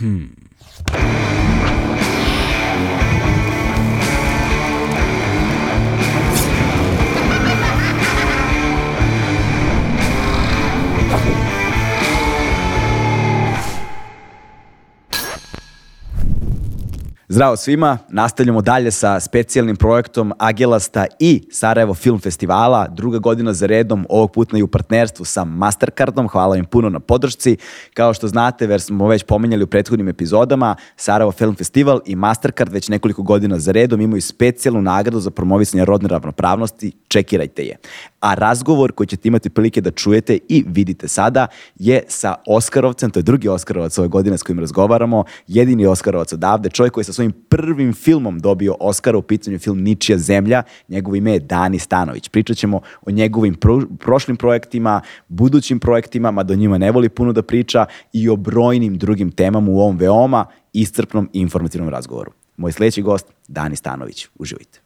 Hmm. Zdravo svima, nastavljamo dalje sa specijalnim projektom Agelasta i Sarajevo Film Festivala, druga godina za redom, ovog puta i u partnerstvu sa Mastercardom, hvala im puno na podršci. Kao što znate, jer smo već pomenjali u prethodnim epizodama, Sarajevo Film Festival i Mastercard već nekoliko godina za redom imaju specijalnu nagradu za promovisanje rodne ravnopravnosti, čekirajte je. A razgovor koji ćete imati prilike da čujete i vidite sada je sa Oskarovcem, to je drugi Oskarovac ove godine s kojim razgovaramo, jedini Oskarovac odavde, čovjek koji sa svojim prvim filmom dobio Oskara u pitanju film Ničija zemlja, njegovo ime je Dani Stanović. Pričat ćemo o njegovim pro- prošlim projektima, budućim projektima, mada o njima ne voli puno da priča, i o brojnim drugim temama u ovom veoma iscrpnom i informativnom razgovoru. Moj sljedeći gost, Dani Stanović. Uživajte.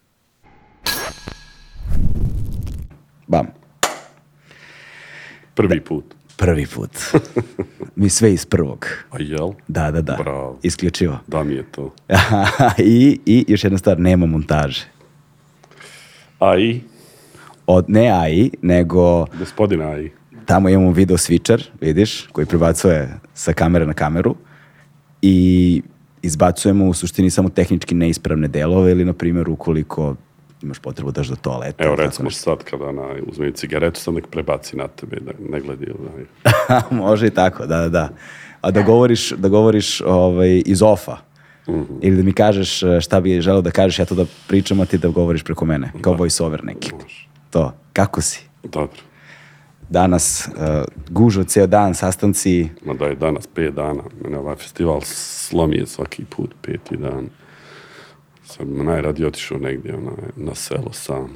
Bam. Prvi put. Prvi put. Mi sve iz prvog. A jel? Da, da, da. Bravo. Isključivo. Da mi je to. I, I još jedna stvar, nema montaže. I? Od, ne AI, nego Gospodin A i? tamo imamo video switcher, vidiš, koji prebacuje sa kamere na kameru i izbacujemo u suštini samo tehnički neispravne delove ili, na primjer, ukoliko imaš potrebu daš do toaleta. Evo recimo nešto. sad kada ona uzme cigaretu, sad nek prebaci na tebe da ne gledi. onaj. Može i tako, da, da, da. A da govoriš, da govoriš ovaj, iz ofa. Mhm. Ili da mi kažeš eh, šta bi želeo da kažeš, ja to da pričam, a ti da govoriš preko mene. Kao voice over neki. Može. To. Kako si? Dobro. Danas uh, gužo ceo dan, sastanci. Ma da je danas pet dana. Mene ovaj festival slomije svaki put peti dan. Bi najradije otišao negdje onaj, na selo sam.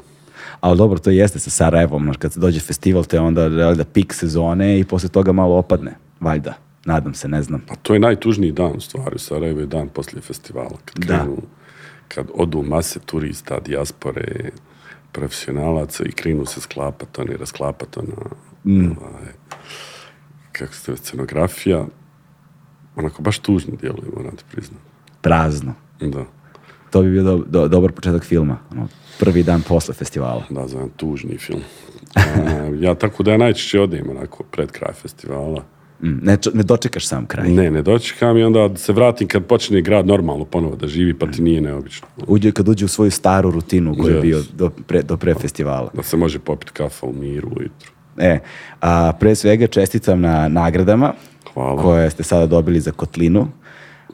Ali dobro, to jeste sa Sarajevom. znaš, Kad se dođe festival, to je onda da pik sezone i posle toga malo opadne. Valjda. Nadam se, ne znam. Pa to je najtužniji dan u stvari. U Sarajevo je dan poslije festivala. Kad, Da. krenu, kad odu mase turista, dijaspore, profesionalaca i krenu se sklapati, oni rasklapati ona, Mm. ovaj, kako se scenografija. Onako baš tužno djeluje, moram ti priznati. Prazno. Da, To bi bio do- do- dobar početak filma. Ono, prvi dan posle festivala. da, jedan tužni film. A, ja tako da ja najčešće odem onako pred kraj festivala. Mm, Ne, ne dočekaš sam kraj. Ne, ne dočekam i onda se vratim kad počne grad normalno ponovo da živi, pa ti nije neobično. Uđe, kad uđe u svoju staru rutinu koju je Yes. bio do pre, do pre festivala. Da se može popiti kafa u miru ujutru. E, a pre svega čestitam na nagradama Hvala. koje ste sada dobili za Kotlinu.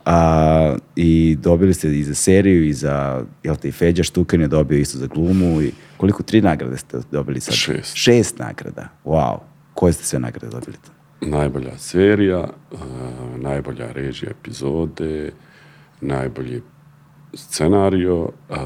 A, I dobili ste i za seriju i za, jel te, i Feđa Štukan je dobio isto za glumu i koliko, tri nagrade ste dobili sad? Šest. Šest nagrada, wow. Koje ste sve nagrade dobili? Najbolja serija, uh, najbolja režija epizode, najbolji scenario, uh,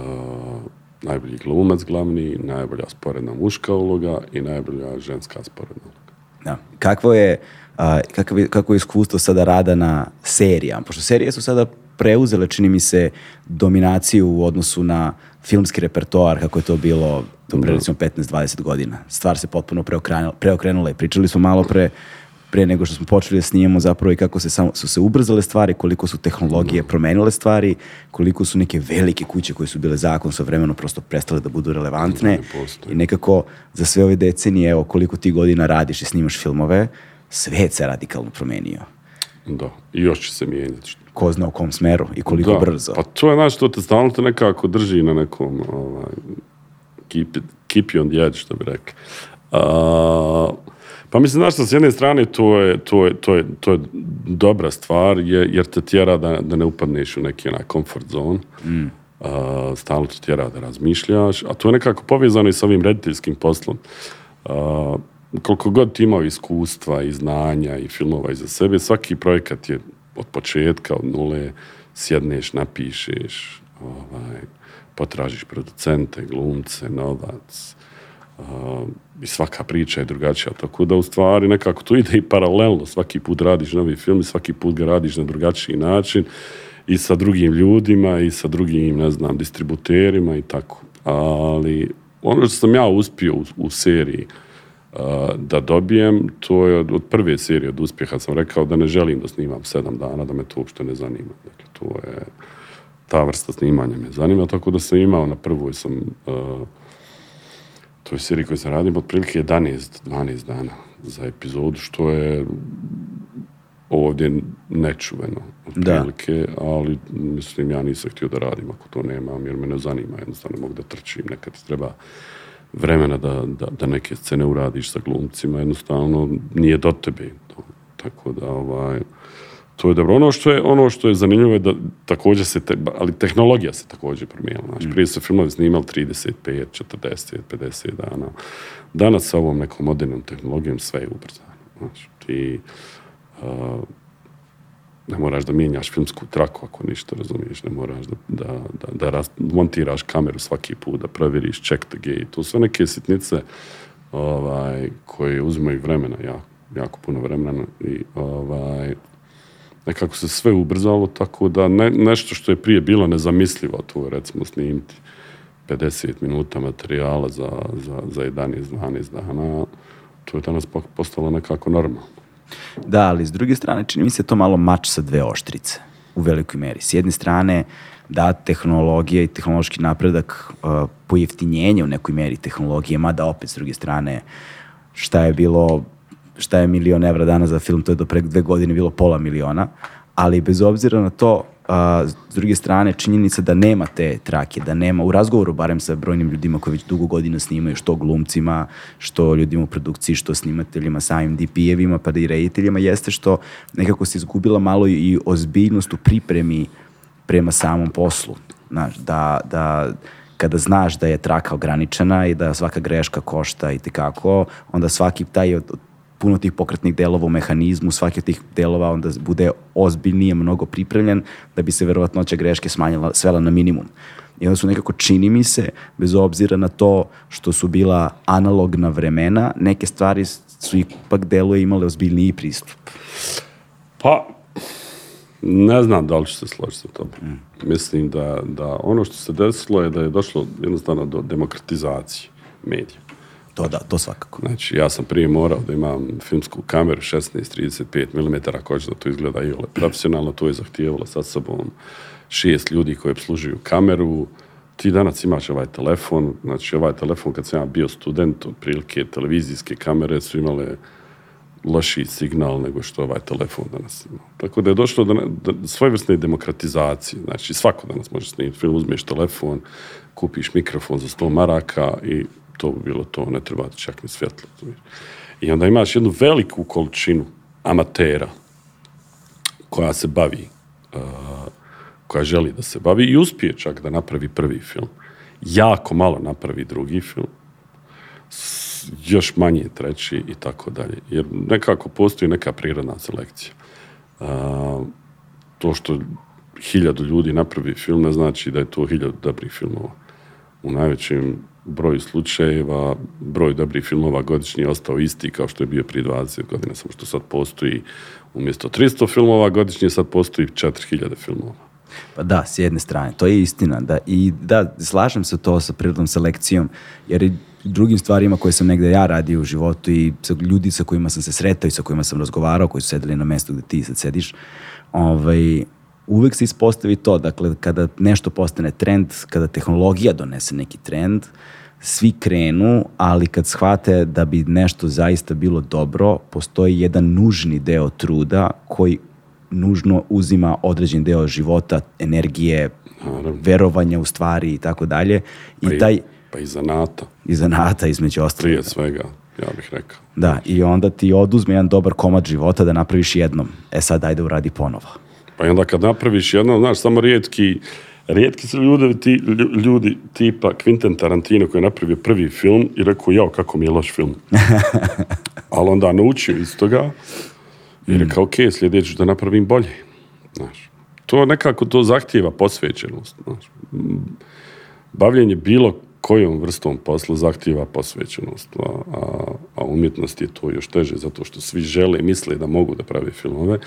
najbolji glumac glavni, najbolja sporedna muška uloga i najbolja ženska sporedna uloga. Da. Kakvo je, a, kakav je, kako je iskustvo sada rada na serijama? Pošto serije su sada preuzele, čini mi se, dominaciju u odnosu na filmski repertoar, kako je to bilo to pre recimo 15-20 godina. Stvar se potpuno preokrenula, preokrenula i pričali smo malo pre pre nego što smo počeli da snimamo zapravo i kako se samo, su se ubrzale stvari, koliko su tehnologije promenile stvari, koliko su neke velike kuće koje su bile zakon sa vremenom prosto prestale da budu relevantne i nekako za sve ove decenije, evo koliko ti godina radiš i snimaš filmove, svet se radikalno promenio. Da, i još će se mijenjati. Ko zna u kom smeru i koliko da, brzo. Pa to je znaš, to te stalno te nekako drži na nekom ovaj, keep, it, keep you on the edge, što bi rekli. A, pa mislim, znaš, s jedne strane to je, to je, to je, to je dobra stvar, je, jer te tjera da, da ne upadneš u neki onaj comfort zone. A, stalno te tjera da razmišljaš, a to je nekako povezano i s ovim rediteljskim poslom. A, koliko god ti imao iskustva i znanja i filmova iza sebe, svaki projekat je od početka, od nule, sjedneš, napišeš, ovaj, potražiš producente, glumce, novac, uh, i svaka priča je drugačija, tako da u stvari nekako to ide i paralelno, svaki put radiš novi film i svaki put ga radiš na drugačiji način i sa drugim ljudima i sa drugim, ne znam, distributerima i tako. Ali ono što sam ja uspio u, u seriji, da dobijem, to je od, od prve serije, od uspjeha sam rekao da ne želim da snimam sedam dana, da me to uopšte ne zanima. Dakle, to je, ta vrsta snimanja me zanima, tako da sam imao na prvoj sam, a, toj seriji koju sam radim, otprilike 11-12 dana za epizodu, što je ovdje nečuveno otprilike, ali mislim ja nisam htio da radim ako to nemam jer me ne zanima, jednostavno mogu da trčim, nekad treba vremena da, da, da neke scene uradiš sa glumcima, jednostavno nije do tebe. To, tako da ovaj, to je dobro. Ono što je, ono što je zanimljivo je da također se, te, ali tehnologija se također promijenila. Znači, prije su filmovi snimali 35, 40, 50 dana. Danas sa ovom nekom modernom tehnologijom sve je ubrzano. Znači, ti uh, ne moraš da mijenjaš filmsku traku ako ništa razumiješ, ne moraš da, da, da, da raz, montiraš kameru svaki put, da provjeriš check the gate, to sve neke sitnice ovaj, koje uzimaju vremena, jako, jako puno vremena i ovaj, nekako se sve ubrzalo tako da ne, nešto što je prije bilo nezamislivo tu recimo snimiti 50 minuta materijala za, za, za 11-12 dana, to je danas postalo nekako normalno. Da, ali s druge strane čini mi se to malo mač sa dve oštrice u velikoj meri. S jedne strane, da, tehnologija i tehnološki napredak, uh, pojeftinjenje u nekoj meri tehnologije, mada opet s druge strane, šta je bilo, šta je milion evra dana za film, to je do pre dve godine bilo pola miliona, ali bez obzira na to, s druge strane, činjenica da nema te trake, da nema, u razgovoru barem sa brojnim ljudima koji već dugo godina snimaju, što glumcima, što ljudima u produkciji, što snimateljima, samim DP-evima, pa i rediteljima, jeste što nekako se izgubila malo i ozbiljnost u pripremi prema samom poslu. Znaš, da, da kada znaš da je traka ograničena i da svaka greška košta i tekako, onda svaki taj puno tih pokretnih delova u mehanizmu, svaki od tih delova onda bude ozbiljnije, mnogo pripremljen, da bi se verovatnoća greške smanjila, svela na minimum. I onda su nekako, čini mi se, bez obzira na to što su bila analogna vremena, neke stvari su ipak deluje imale ozbiljniji pristup. Pa, ne znam da li ću se složiti sa tobom. Mm. Mislim da, da ono što se desilo je da je došlo jednostavno do demokratizacije medija. To da, to svakako. Znači, ja sam prije morao da imam filmsku kameru 16-35 mm, ako da to izgleda i ole profesionalno, to je zahtijevalo sa sobom šest ljudi koji obslužuju kameru, ti danas imaš ovaj telefon, znači ovaj telefon kad sam ja bio student, otprilike televizijske kamere su imale lošiji signal nego što ovaj telefon danas ima. Tako da je došlo do, do svojevrsne demokratizacije. Znači, svako danas može snimiti film, uzmeš telefon, kupiš mikrofon za 100 maraka i to bi bilo to, ne treba čak ni svjetlo. I onda imaš jednu veliku količinu amatera koja se bavi, uh, koja želi da se bavi i uspije čak da napravi prvi film. Jako malo napravi drugi film, još manje treći i tako dalje. Jer nekako postoji neka prirodna selekcija. Uh, to što hiljadu ljudi napravi film ne znači da je to hiljadu dobrih filmova. U najvećem broj slučajeva, broj dobrih filmova godišnji je ostao isti kao što je bio prije 20 godina, samo što sad postoji umjesto 300 filmova godišnje sad postoji 4000 filmova. Pa da, s jedne strane, to je istina. Da, I da, slažem se to sa prirodnom selekcijom, jer i drugim stvarima koje sam negde ja radio u životu i sa ljudi sa kojima sam se sretao i sa kojima sam razgovarao, koji su sedeli na mestu gde ti sad sediš, ovaj, uvek se ispostavi to, dakle, kada nešto postane trend, kada tehnologija donese neki trend, svi krenu, ali kad shvate da bi nešto zaista bilo dobro, postoji jedan nužni deo truda koji nužno uzima određen deo života, energije, Naravno. verovanja u stvari i tako dalje. I pa taj pa i zanata. I zanata između ostalog. Prije svega, ja bih rekao. Da, i onda ti oduzme jedan dobar komad života da napraviš jednom. E sad ajde uradi ponovo. Pa onda kad napraviš jednom, znaš, samo rijetki rijetki su ljudi, ti, ljudi tipa Quentin Tarantino koji je napravio prvi film i rekao, jao, kako mi je loš film. Ali onda naučio iz toga i rekao, ok, sljedeću da napravim bolje. Znaš, to nekako to zahtjeva posvećenost. Znaš. Bavljenje bilo kojom vrstom posla zahtjeva posvećenost, a, a, umjetnost je to još teže zato što svi žele i misle da mogu da pravi filmove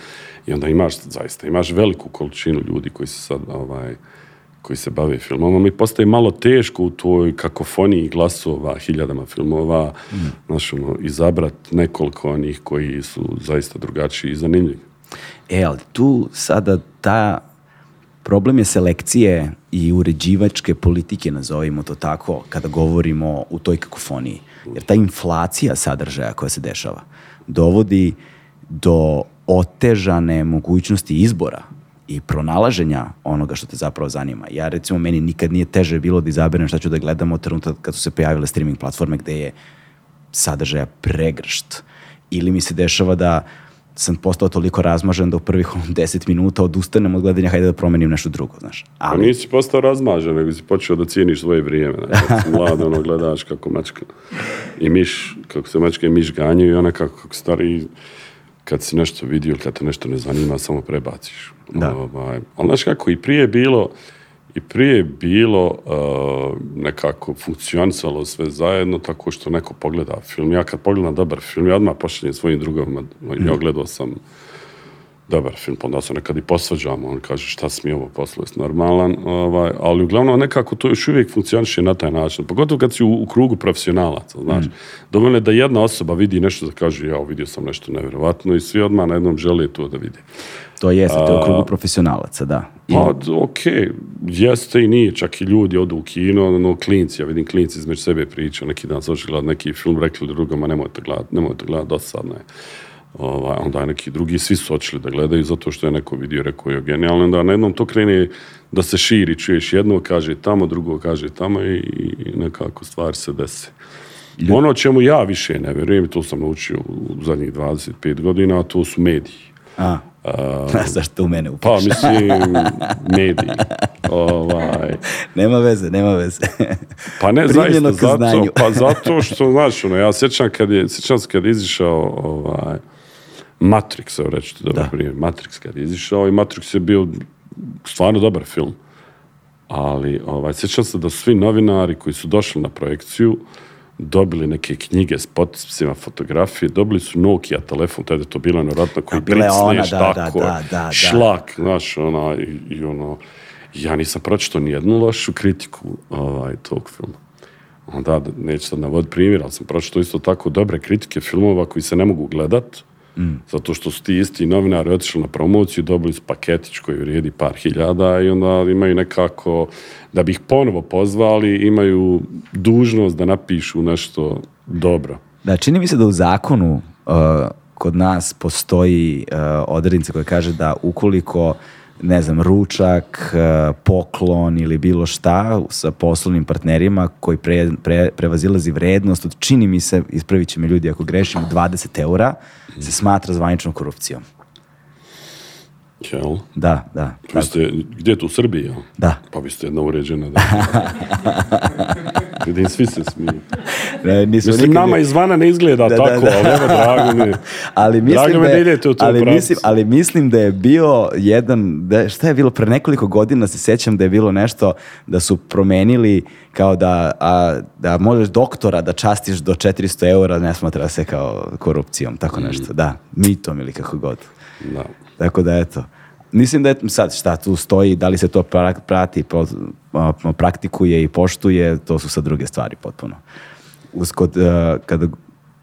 i onda imaš zaista, imaš veliku količinu ljudi koji se sad ovaj, koji se bave filmom, mi postaje malo teško u toj kakofoniji glasova, hiljadama filmova, mm. znaš, ono, izabrat nekoliko onih koji su zaista drugačiji i zanimljivi. E, ali tu sada ta problem je selekcije i uređivačke politike, nazovimo to tako, kada govorimo u toj kakofoniji. Jer ta inflacija sadržaja koja se dešava dovodi do otežane mogućnosti izbora i pronalaženja onoga što te zapravo zanima. Ja recimo, meni nikad nije teže bilo da izaberem šta ću da gledam od trenutka kad su se pojavile streaming platforme gde je sadržaja pregršt. Ili mi se dešava da sam postao toliko razmažen da u prvih 10 minuta odustanem od gledanja, hajde da promenim nešto drugo, znaš. Ali... Pa nisi postao razmažen, nego si počeo da cijeniš svoje vrijeme. Znači, mlad, ono, gledaš kako mačka i miš, kako se mačka i miš ganjaju i ona kako, kako stari kad si nešto vidio, kad te nešto ne zanima, samo prebaciš. Da. Ovaj, ali znaš kako, i prije je bilo, i prije je bilo uh, nekako funkcionisalo sve zajedno tako što neko pogleda film. Ja kad pogledam dobar film, ja odmah pošaljem svojim drugovima, mm. ja gledao sam dobar film, pa onda se nekad i posvađamo, on kaže šta mi ovo poslo normalan, ovaj, ali uglavnom nekako to još uvijek funkcioniše na taj način, pogotovo kad si u, u krugu profesionalaca, znaš, mm. dovoljno je da jedna osoba vidi nešto da kaže ja vidio sam nešto nevjerovatno i svi odmah na jednom žele to da vidi. To jeste, to je u krugu profesionalaca, da. I... Pa, ok, jeste i nije, čak i ljudi odu u kino, no klinci, ja vidim klinci između sebe pričaju, neki dan su gledati neki film, rekli drugama, nemojte gledati, nemojte gledati, dosadno je ovaj, onda je neki drugi, svi su očeli da gledaju zato što je neko vidio, rekao je genijalno, onda na jednom to krene da se širi, čuješ jedno kaže tamo, drugo kaže tamo i, i nekako stvari se dese. Ljud... Ono čemu ja više ne vjerujem, to sam naučio u zadnjih 25 godina, a to su mediji. A, uh, zašto u mene upiš? Pa, mislim, mediji. ovaj. Nema veze, nema veze. pa ne, zaista, zato, pa zato što, znaš, ono, ja sjećam kad je, sjećam se kad je izišao, ovaj, Matrix, evo reći ti dobar primjer. Matrix kad je izišao i Matrix je bio stvarno dobar film. Ali, ovaj, sjećam se da svi novinari koji su došli na projekciju dobili neke knjige s potpisima fotografije, dobili su Nokia telefon, tada je to bilo nevjerojatno koji pricneš da, tako, da, da, da, šlak, znaš, ona, i, i, ono, ja nisam pročito ni jednu lošu kritiku ovaj, tog filma. Onda, neću sad navoditi primjer, ali sam pročito isto tako dobre kritike filmova koji se ne mogu gledat, Mm. Zato što su ti isti novinari otišli na promociju, dobili su paketić koji vrijedi par hiljada i onda imaju nekako, da bi ih ponovo pozvali, imaju dužnost da napišu nešto dobro. Da, čini mi se da u zakonu uh, kod nas postoji uh, odrednica koja kaže da ukoliko ne znam, ručak, uh, poklon ili bilo šta sa poslovnim partnerima koji pre, pre, prevazilazi vrednost od, čini mi se, ispravit će me ljudi ako grešim, 20 eura, se smatra zvaničnom korupcijom. Jel? Da, da. Vi ste, gdje je to u Srbiji? Jel? Da. Pa vi ste jedna uređena. Da. Vidim, svi se smiju. Ne, mislim, nikad... nama izvana ne izgleda da, tako, da, da. ali evo, drago mi. ali mislim drago da, da idete u ali mislim, ali mislim da je bio jedan, da, šta je bilo, pre nekoliko godina se sećam da je bilo nešto da su promenili kao da, a, da možeš doktora da častiš do 400 eura, ne smatra se kao korupcijom, tako mm. nešto. Da, mitom ili kako god. Da. Tako da, eto. Mislim da je sad šta tu stoji, da li se to prati, praktikuje i poštuje, to su sad druge stvari potpuno. Uz, kod, kada,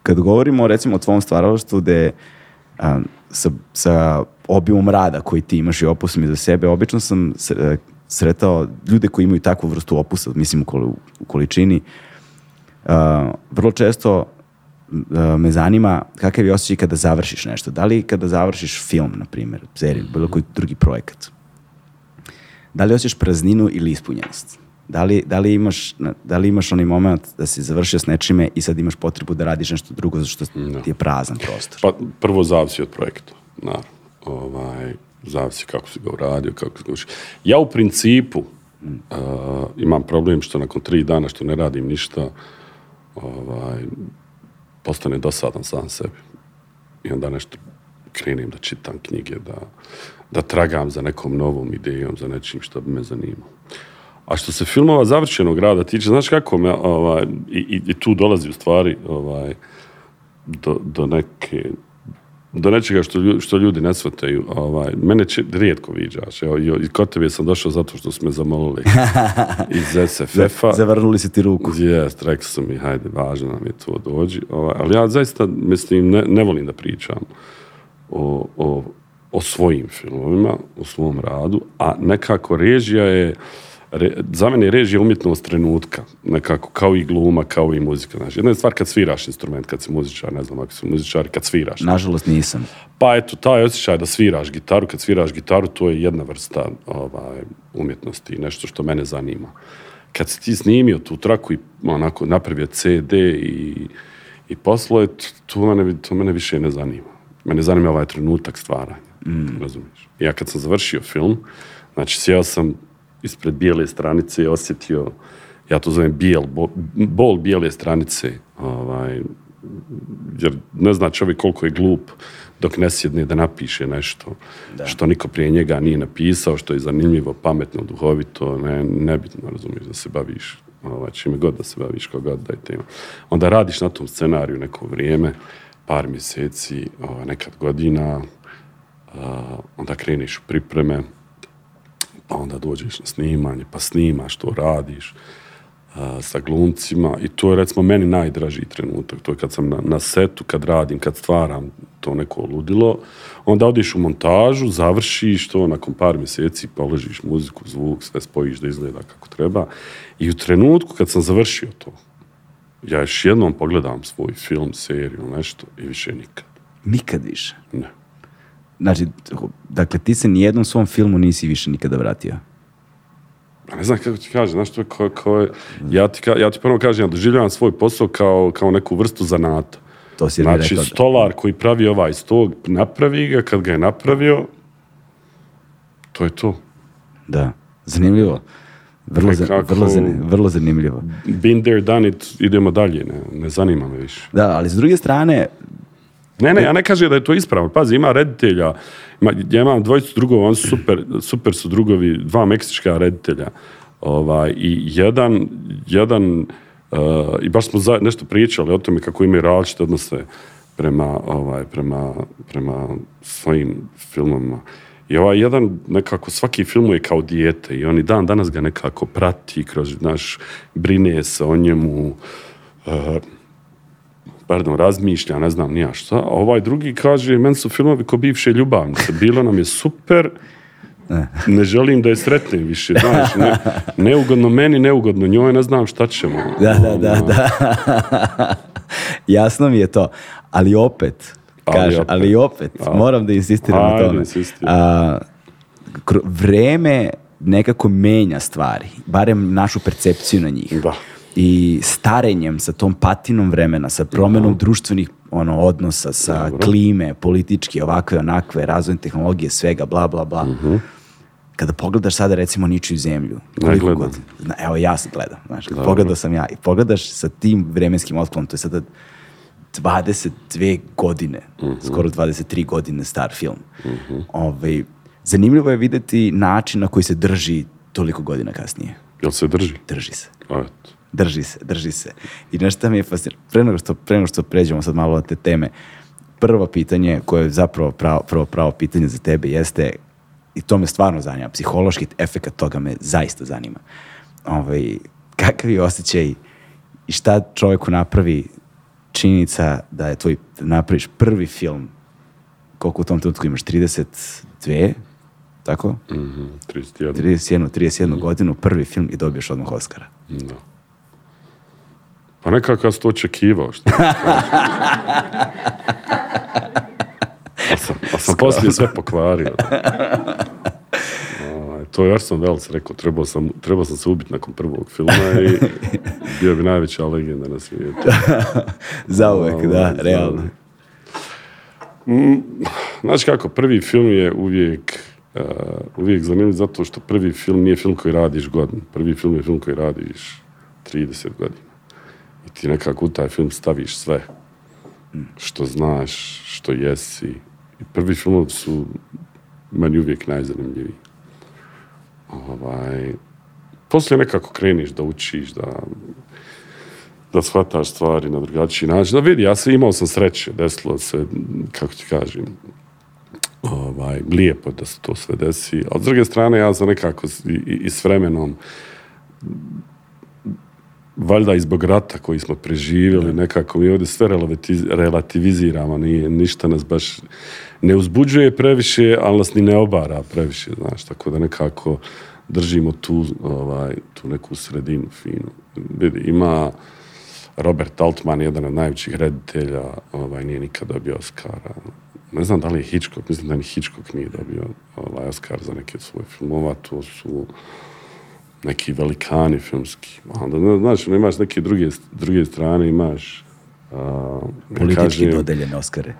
kad govorimo recimo o tvom stvaralaštvu gde sa, sa obimom rada koji ti imaš i opusom za sebe, obično sam sretao ljude koji imaju takvu vrstu opusa, mislim u količini, vrlo često me zanima kakav je osjećaj kada završiš nešto. Da li kada završiš film, na primjer, seriju, bilo koji drugi projekat, da li osjećaš prazninu ili ispunjenost? Da li, da, li imaš, da li imaš onaj moment da si završio s nečime i sad imaš potrebu da radiš nešto drugo zato što no. ti je prazan prostor? Pa prvo zavisi od projekta, naravno. Ovaj, zavisi kako si ga uradio, kako si ga. Ja u principu mm. uh, imam problem što nakon tri dana što ne radim ništa, ovaj, postane dosadan sam sebi. I onda nešto krenem da čitam knjige, da, da tragam za nekom novom idejom, za nečim što bi me zanimalo. A što se filmova završenog rada tiče, znaš kako me, ovaj, i, i, tu dolazi u stvari ovaj, do, do neke do nečega što, lju- što ljudi ne shvataju. Ovaj, mene če, rijetko viđaš. Evo, i, i kod tebe sam došao zato što su me zamolili iz SFF-a. Zavrnuli su ti ruku. Jest, rekli su mi, hajde, važno nam je to dođi. Ovaj, ali ja zaista, mislim, ne, ne volim da pričam o, o, o svojim filmovima, o svom radu, a nekako režija je, re, za mene je režija umjetnost trenutka, nekako kao i gluma, kao i muzika. Znači, jedna je stvar kad sviraš instrument, kad si muzičar, ne znam ako si muzičar, kad sviraš. Nažalost nisam. Pa eto, taj osjećaj da sviraš gitaru, kad sviraš gitaru, to je jedna vrsta ovaj, umjetnosti, nešto što mene zanima. Kad si ti snimio tu traku i onako napravio CD i, i poslao je, to mene, to mene više ne zanima. Mene zanima ovaj trenutak stvaranja, razumiješ? Ja kad sam završio film, znači sjeo sam ispred bijele stranice i osjetio, ja to zovem bijel, bo- bol bijele stranice, ovaj, jer ne zna čovjek koliko je glup dok ne sjedne da napiše nešto što niko prije njega nije napisao, što je zanimljivo, pametno, duhovito, ne, nebitno, razumiješ, da se baviš ovaj, čime god da se baviš, kogod da je tema. Onda radiš na tom scenariju neko vrijeme, par mjeseci, ovaj, nekad godina, a, onda kreniš u pripreme, pa onda dođeš na snimanje, pa snimaš to, radiš a, sa glumcima i to je recimo meni najdraži trenutak, to je kad sam na, na setu, kad radim, kad stvaram to neko ludilo, onda odiš u montažu, završiš to, nakon par mjeseci položiš muziku, zvuk, sve spojiš da izgleda kako treba i u trenutku kad sam završio to, ja još jednom pogledam svoj film, seriju, nešto i više nikad. Nikad više. Ne. Znači, dakle, ti se nijednom svom filmu nisi više nikada vratio. Ne znam kako ti kažem, znaš, to kao, kao ja, ti, ka- ja ti prvo kažem, ja doživljavam svoj posao kao, kao neku vrstu zanata. To si Znači, rekao. stolar koji pravi ovaj stog, napravi ga, kad ga je napravio, to je to. Da, zanimljivo. Vrlo, Nekako- vrlo, zani- vrlo zanimljivo. Been there, done it, idemo dalje, ne, ne zanima me više. Da, ali s druge strane, Ne, ne, ja ne kažem da je to ispravno. Pazi, ima reditelja, ima, ja imam dvojicu drugova, oni su super, super su drugovi, dva meksička reditelja. Ovaj, I jedan, jedan uh, i baš smo za, nešto pričali o tome kako imaju različite odnose prema, ovaj, prema, prema svojim filmovima. I ovaj jedan nekako svaki film je kao dijete i oni dan danas ga nekako prati kroz naš brine se o njemu uh, pardon, razmišlja, ne znam nija šta, a ovaj drugi kaže, meni su filmovi ko bivše ljubavnice, bilo nam je super, ne želim da je sretnem više, znaš, ne, neugodno meni, neugodno njoj, ne znam šta ćemo. da, da, da, da. Jasno mi je to. Ali opet, Ali opet. ali opet, A. moram da insistiram na tome. A, vreme nekako menja stvari, barem našu percepciju na njih. Da. I starenjem sa tom patinom vremena, sa promenom društvenih ono, odnosa, sa Dobro. klime, politički, ovakve, onakve, razvojem tehnologije, svega, bla, bla, bla. Kada pogledaš sada recimo ničiju zemlju, koliko gledam. god, Zna- evo ja sad gledam, znaš, pogledao sam ja i pogledaš sa tim vremenskim otklonom, to je sada 22 godine, skoro 23 godine star film. Ovaj, zanimljivo je videti način na koji se drži toliko godina kasnije. Jel se drži? Drži se. Eto. Drži se, drži se. I nešto mi je fascinantno. Pre nego što, pre nego što pređemo sad malo na te teme, prvo pitanje koje je zapravo pravo, prvo pravo pitanje za tebe jeste, i to me stvarno zanima, psihološki efekt toga me zaista zanima. Ovaj, kakav je osjećaj i šta čovjeku napravi činjenica da je tvoj, napraviš prvi film, koliko u tom trenutku imaš, 32, tako? Mhm, 31. 31, 31 godinu, prvi film i dobiješ odmah Oscara. Da. Pa nekako ja sam to očekivao. Što a sam, a sam poslije sve pokvario. Ovaj, to je Orson Welles rekao, trebao sam, trebao sam se ubiti nakon prvog filma i bio bi najveća legenda na svijetu. Zauvek, da, Ovaj, realno. Znaš kako, prvi film je uvijek, uh, uvijek zanimljiv zato što prvi film nije film koji radiš godinu. Prvi film je film koji radiš 30 godina. I ti nekako u taj film staviš sve što znaš, što jesi. I prvi film su meni uvijek najzanimljiviji. Ovaj, poslije nekako kreniš da učiš, da da shvataš stvari na drugačiji način. Da vidi, ja sam imao sam sreće, desilo se, kako ti kažem, ovaj, lijepo da se to sve desi. A s druge strane, ja sam nekako i, i- i s vremenom valjda i zbog rata koji smo preživjeli, nekako mi ovdje sve relativiz- relativiziramo, nije, ništa nas baš ne uzbuđuje previše, ali nas ni ne obara previše, znaš, tako da nekako držimo tu, ovaj, tu neku sredinu finu. Vidi, ima Robert Altman, jedan od najvećih reditelja, ovaj, nije nikad dobio Oscara. Ne znam da li je Hitchcock, mislim da ni Hitchcock nije dobio ovaj, Oscar za neke od svojih filmova, to su neki velikani filmski. Onda, znaš, ono, imaš neke druge, druge strane, imaš da Politički kažem- dodeljene Oscare.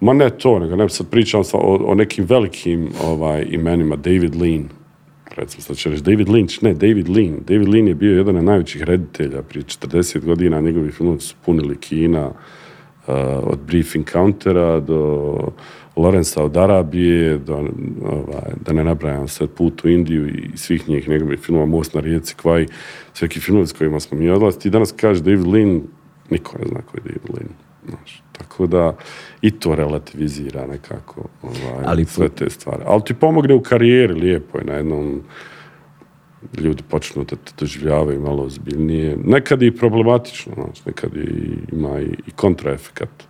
Ma ne to, nego ne sad pričam sa- o, o nekim velikim ovaj, imenima, David Lean, recimo sad će reći David Lynch, ne, David Lean. David Lean je bio jedan od najvećih reditelja prije 40 godina, njegovi filmovi su punili kina, uh, od Brief Encountera do Lorenza od Arabije, do, ovaj, da ne nabrajam sad Put u Indiju i svih njih njegovih filmova, Most na rijeci, Kvaj, svaki filmovi s kojima smo mi odlasti. Ti danas kažeš David Lean, niko ne zna ko je David Lean. Znaš, tako da i to relativizira nekako ovaj, Ali sve te stvari. Ali ti pomogne u karijeri, lijepo je na jednom ljudi počnu da te doživljavaju malo ozbiljnije. Nekad je i problematično, znaš, nekad je i, ima i, i kontraefekat.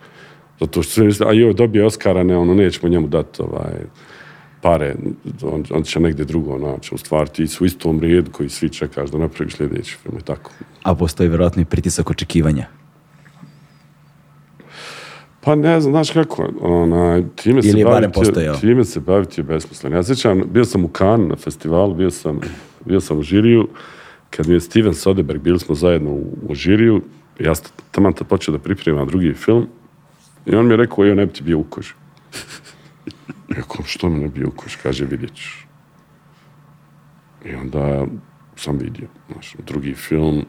Zato što sve a joj, dobije Oscara, ne, ono, nećemo njemu dati ovaj, pare, on, on će negdje drugo naći. U stvari ti su u istom redu koji svi čekaš da napraviš sljedeći film i tako. A postoji vjerojatno i pritisak očekivanja. Pa ne znam, znaš kako, onaj, time se je baviti, time se baviti je besmisleno. Ja sjećam, bio sam u Cannes na festivalu, bio sam, bio sam u žiriju, kad mi je Steven Soderbergh, bili smo zajedno u, u žiriju, ja sam tad počeo da pripremam drugi film, i on mi je rekao, joj, ne bi ti bio u koži. Ja Rekao, što mi ne bi bio u koži? Kaže, vidjet ćeš. I onda sam vidio, znaš, drugi film,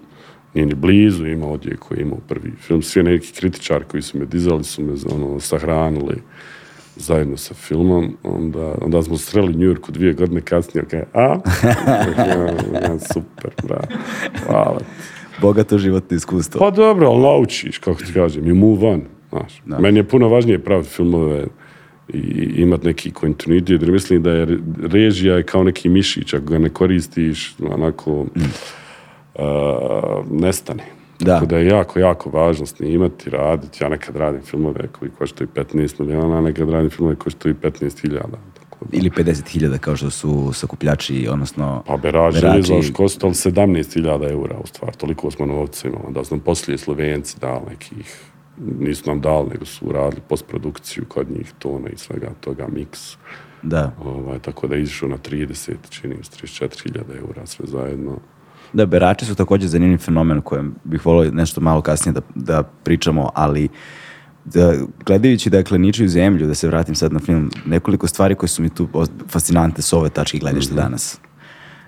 nije ni blizu ima odjek koji je imao prvi film. Svi neki kritičari koji su me dizali su me ono, sahranili zajedno sa filmom. Onda, onda smo u New Yorku dvije godine kasnije. Okay, a? ja, ja, super, bravo. Hvala. Bogato životno iskustvo. Pa dobro, ali naučiš, kako ti kažem, i move on. Znaš. Meni je puno važnije praviti filmove i imati neki kontinuitet, jer mislim da je re- režija je kao neki mišić, ako ga ne koristiš, onako, a, nestane. Da. Tako da je jako, jako važno snimati, raditi. Ja nekad radim filmove koji koštaju 15 milijuna, a nekad radim filmove koji koštaju 15 hiljada. Da- Ili 50.000 kao što su sakupljači, odnosno... Pa beraži berači. ne znaš, koštali 17.000 eura u stvar, toliko smo novca imali, da su nam poslije Slovenci dali nekih, nisu nam dali, nego su radili postprodukciju kod njih, tona i svega toga, miks. Da. Ovaj, tako da je izišao na 30, čini mi se 34.000 eura sve zajedno. Da, berači su također zanimljiv fenomen kojem bih volio nešto malo kasnije da, da pričamo, ali da, gledajući dakle ničiju zemlju, da se vratim sad na film, nekoliko stvari koje su mi tu fascinantne s ove tačke gledišta danas.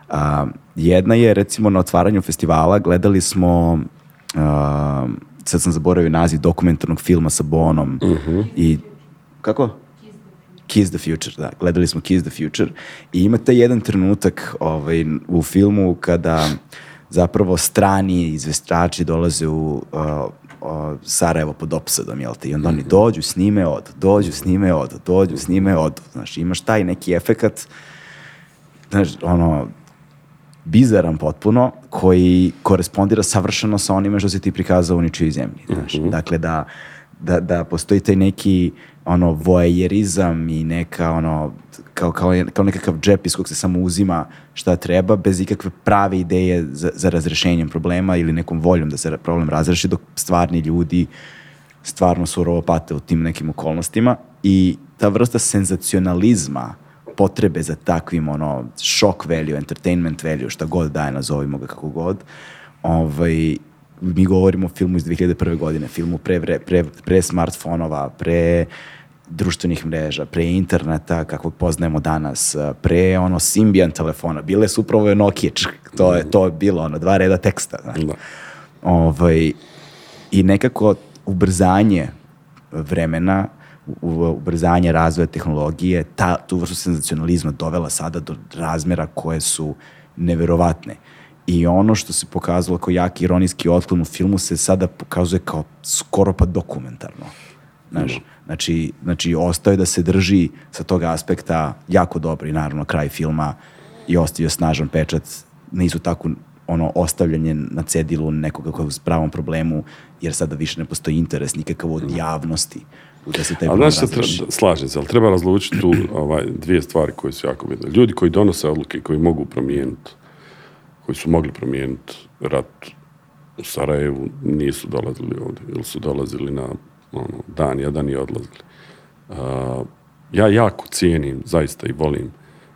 A, jedna je recimo na otvaranju festivala gledali smo a, sad sam zaboravio naziv dokumentarnog filma sa Bonom i kako? Kiss the Future, da. Gledali smo Kiss the Future i imate jedan trenutak ovaj, u filmu kada zapravo strani izvestači dolaze u uh, uh, Sarajevo pod opsadom, jel te? I onda oni dođu, snime, odu, dođu, snime, odu, dođu, snime, odu. Znaš, imaš taj neki efekat, znaš, ono, bizaran potpuno, koji korespondira savršeno sa onime što si ti prikazao u ničijoj zemlji. Znaš. Dakle, da, da, da postoji taj neki ono voajerizam i neka ono kao, kao, kao nekakav džep iz kog se samo uzima šta treba bez ikakve prave ideje za, za razrešenjem problema ili nekom voljom da se problem razreši dok stvarni ljudi stvarno surovo pate u tim nekim okolnostima i ta vrsta senzacionalizma potrebe za takvim ono shock value, entertainment value, šta god daje, nazovimo ga kako god, ovaj, mi govorimo o filmu iz 2001. godine, filmu pre, vre- pre, pre smartfonova, pre društvenih mreža, pre interneta kakvog poznajemo danas, pre ono Symbian telefona, bile su upravo Nokia, to je, to je bilo ono, dva reda teksta, znaš. Da. Ovaj, I nekako ubrzanje vremena, ubrzanje razvoja tehnologije, ta, tu vrstu senzacionalizma dovela sada do razmera koje su neverovatne. I ono što se pokazalo kao jaki ironijski otklon u filmu se sada pokazuje kao skoro pa dokumentarno. Znaš, znači, znači, ostaje da se drži sa tog aspekta jako dobro i naravno kraj filma i ostavio snažan pečat nisu tako ono ostavljanje na cedilu nekoga koji je u pravom problemu, jer sada više ne postoji interes nikakav od javnosti da se taj problem treba, slažem se, ali treba razlučiti tu ovaj, dvije stvari koje su jako bitne. Ljudi koji donose odluke, koji mogu promijeniti, koji su mogli promijeniti rat u Sarajevu, nisu dolazili ovdje, ili su dolazili na ono, dan jedan i odlazili. A, ja jako cijenim, zaista i volim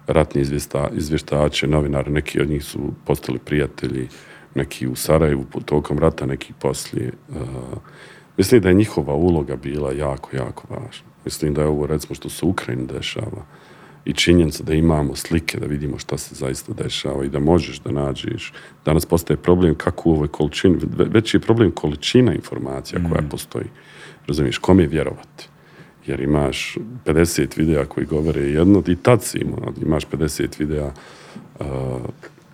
ratni izvjesta, izvještače, novinare, neki od njih su postali prijatelji, neki u Sarajevu tokom rata, neki poslije. A, mislim da je njihova uloga bila jako, jako važna. Mislim da je ovo, recimo, što se u Ukrajini dešava i činjenica da imamo slike, da vidimo šta se zaista dešava i da možeš da nađeš. Danas postaje problem kako u ovoj količini, ve- veći je problem količina informacija koja postoji. Razumiješ, kome vjerovati? Jer imaš 50 videa koji govore jedno, i tad si imao, imaš 50 videa uh,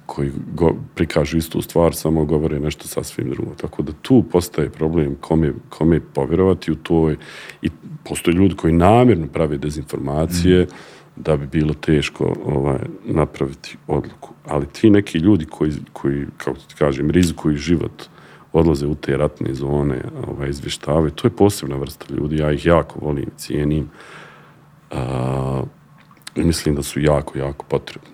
koji go, prikažu istu stvar, samo govore nešto sasvim drugo. Tako da tu postaje problem kome, kome povjerovati u toj i postoje ljudi koji namjerno prave dezinformacije da bi bilo teško ovaj, napraviti odluku. Ali ti neki ljudi koji, koji kako ti kažem, rizikuju život, odlaze u te ratne zone, ovaj, izvještavaju, to je posebna vrsta ljudi, ja ih jako volim, cijenim. A, mislim da su jako, jako potrebni.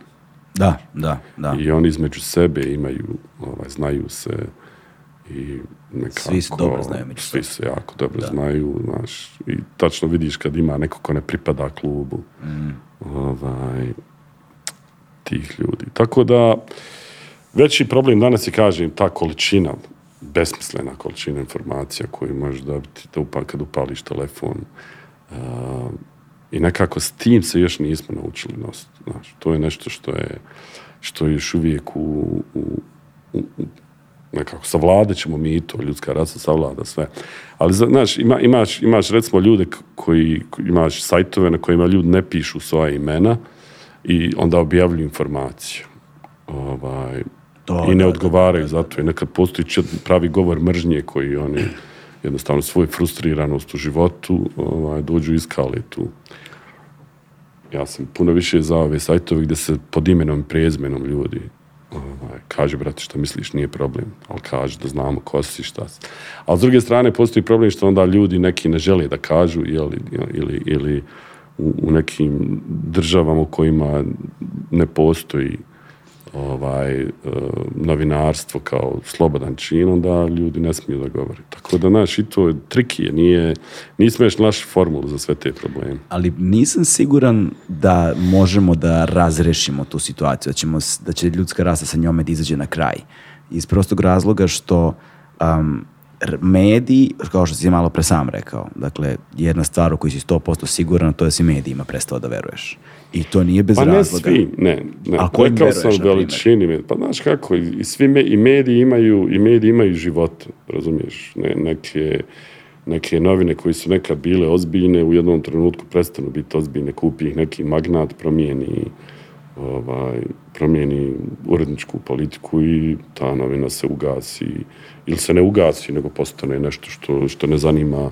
Da, da, da. I oni između sebe imaju, ovaj, znaju se i nekako... Svi se dobro znaju među Svi se jako dobro znaju, znaš, i tačno vidiš kad ima neko ko ne pripada klubu, Mm. ovaj, tih ljudi. Tako da, veći problem danas je, kažem, ta količina, besmislena količina informacija koju možeš dobiti da upa, kad upališ telefon. Uh, I nekako s tim se još nismo naučili nositi. Znaš, to je nešto što je, što je još uvijek u, u, u, nekako savladat ćemo mi to, ljudska rasa savlada sve. Ali, znaš, ima, imaš, imaš recimo ljude koji, imaš sajtove na kojima ljudi ne pišu svoja imena i onda objavljuju informaciju. Ovaj, To, I ne da, odgovaraju za to. I nekad postoji pravi govor mržnje koji oni jednostavno svoju frustriranost u životu ovaj, dođu iskali tu. Ja sam puno više za ove sajtove gdje se pod imenom i prezmenom ljudi ovaj, kaže, brate, što misliš, nije problem, ali kaže da znamo ko si, šta si. Ali s druge strane, postoji problem što onda ljudi neki ne žele da kažu jeli, ili, ili u, u nekim državama u kojima ne postoji ovaj, e, novinarstvo kao slobodan čin, onda ljudi ne smiju da govore. Tako da, znaš, i to je trikije, nije, nismo još našli formulu za sve te probleme. ali nisam siguran da možemo da razrešimo tu situaciju, da, ćemo, da će ljudska rasa sa njome da izađe na kraj. Iz prostog razloga što um, mediji, kao što si malo pre sam rekao, dakle, jedna stvar u kojoj si 100% siguran, to je da si medijima prestao da veruješ. I to nije bez Pa ne razloga. svi, ne. ne. A kojim Rekao veruješ, sam veličini. Pa znaš kako, i, svi me, i mediji imaju, i mediji imaju život, razumiješ? Ne, neke, neke novine koji su nekad bile ozbiljne, u jednom trenutku prestanu biti ozbiljne, kupi ih neki magnat, promijeni ovaj, promijeni uredničku politiku i ta novina se ugasi ili se ne ugasi, nego postane nešto što, što ne zanima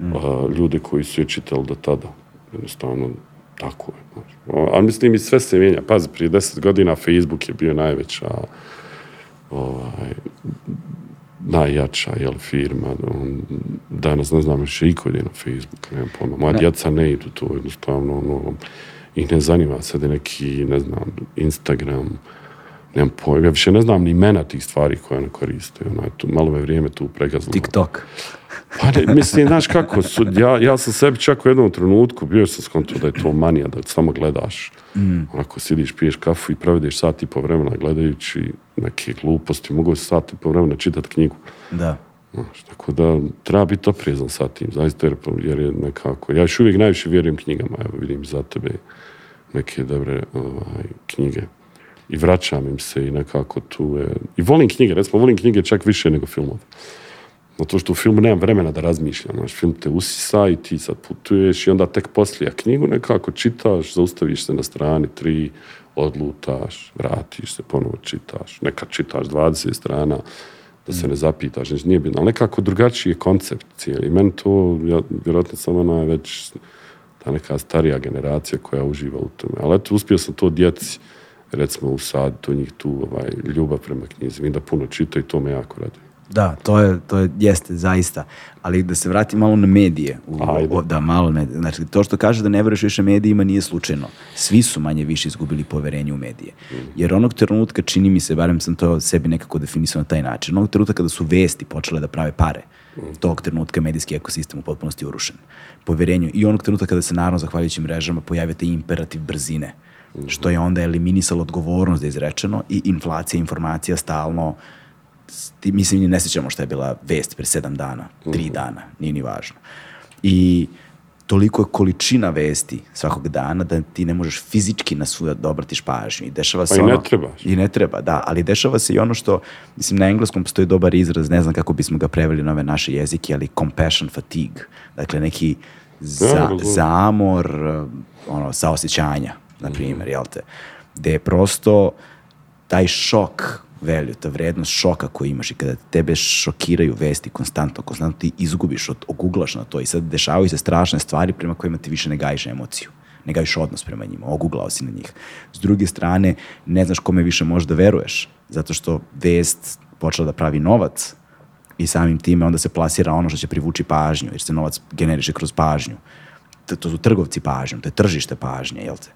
a, ljude koji su je čitali do tada. Jednostavno, tako je. znaš. O, Ali mislim i sve se mijenja. Pazi, prije deset godina Facebook je bio najveća ovaj, najjača jel, firma. On, danas ne znam više iko ide na Facebook, nemam pojma. Moja djeca ne idu to jednostavno, ono, ih ne zanima sad je neki, ne znam, Instagram, nemam pojma, ja više ne znam ni imena tih stvari koje ne koriste. Ono, tu, malo me vrijeme tu pregazilo. TikTok. Pa ne, mislim, znaš kako, su, ja, ja sam sebi čak u jednom trenutku bio sam skonto da je to manija, da samo gledaš. Onako sidiš, piješ kafu i provedeš sat i po vremena gledajući neke gluposti, mogu se sat i po vremena čitati knjigu. Da. Znaš, tako da treba biti oprezan sa tim, zaista, jer, jer je nekako, ja još uvijek najviše vjerujem knjigama, evo vidim za tebe neke dobre ovaj, knjige. I vraćam im se i nekako tu je... I volim knjige, recimo volim knjige čak više nego filmove. Zato što u filmu nemam vremena da razmišljam. Znaš, film te usisa i ti sad putuješ i onda tek poslije. Knjigu nekako čitaš, zaustaviš se na strani tri, odlutaš, vratiš se, ponovo čitaš, nekad čitaš 20 strana, da se ne zapitaš, znači nije bitno, ali nekako drugačiji je koncept cijeli. Meni to, ja, vjerojatno sam ona već ta neka starija generacija koja uživa u tome. Ali eto, uspio sam to djeci, recimo u sad, to njih tu ovaj, ljubav prema knjizi. Vidim da puno čita i to me jako raduje. Da, to je, to je, jeste, zaista. Ali da se vrati malo na medije. U, o- da, malo na. Znači, to što kaže da ne veruješ više medijima nije slučajno. Svi su manje više izgubili poverenje u medije. Jer onog trenutka, čini mi se, barem sam to sebi nekako definisao na taj način, onog trenutka kada su vesti počele da prave pare, tog trenutka medijski ekosistem u potpunosti urušen. Poverenju. I onog trenutka kada se, naravno, zahvaljujući mrežama, pojavio taj imperativ brzine, što je onda eliminisalo odgovornost da je izrečeno i inflacija informacija stalno mislim, ne sjećamo šta je bila vest pre sedam dana, tri dana, nije ni važno. I toliko je količina vesti svakog dana da ti ne možeš fizički na svu da obratiš pažnju. I dešava se i ne ono... trebaš. I ne treba, da. Ali dešava se i ono što, mislim, na engleskom postoji dobar izraz, ne znam kako bismo ga preveli na ove naše jezike, ali compassion fatigue. Dakle, neki za, razumem. zamor, ono, saosećanja, na primjer, jel te? Gde je prosto taj šok value, ta vrednost šoka koju imaš i kada tebe šokiraju vesti konstantno, konstantno ti izgubiš, od, oguglaš na to i sad dešavaju se strašne stvari prema kojima ti više ne gajiš emociju ne gajiš odnos prema njima, oguglao si na njih. S druge strane, ne znaš kome više možeš da veruješ, zato što vest počela da pravi novac i samim time onda se plasira ono što će privući pažnju, jer se novac generiše kroz pažnju. To, to su trgovci pažnjom, to je tržište pažnje, jel te?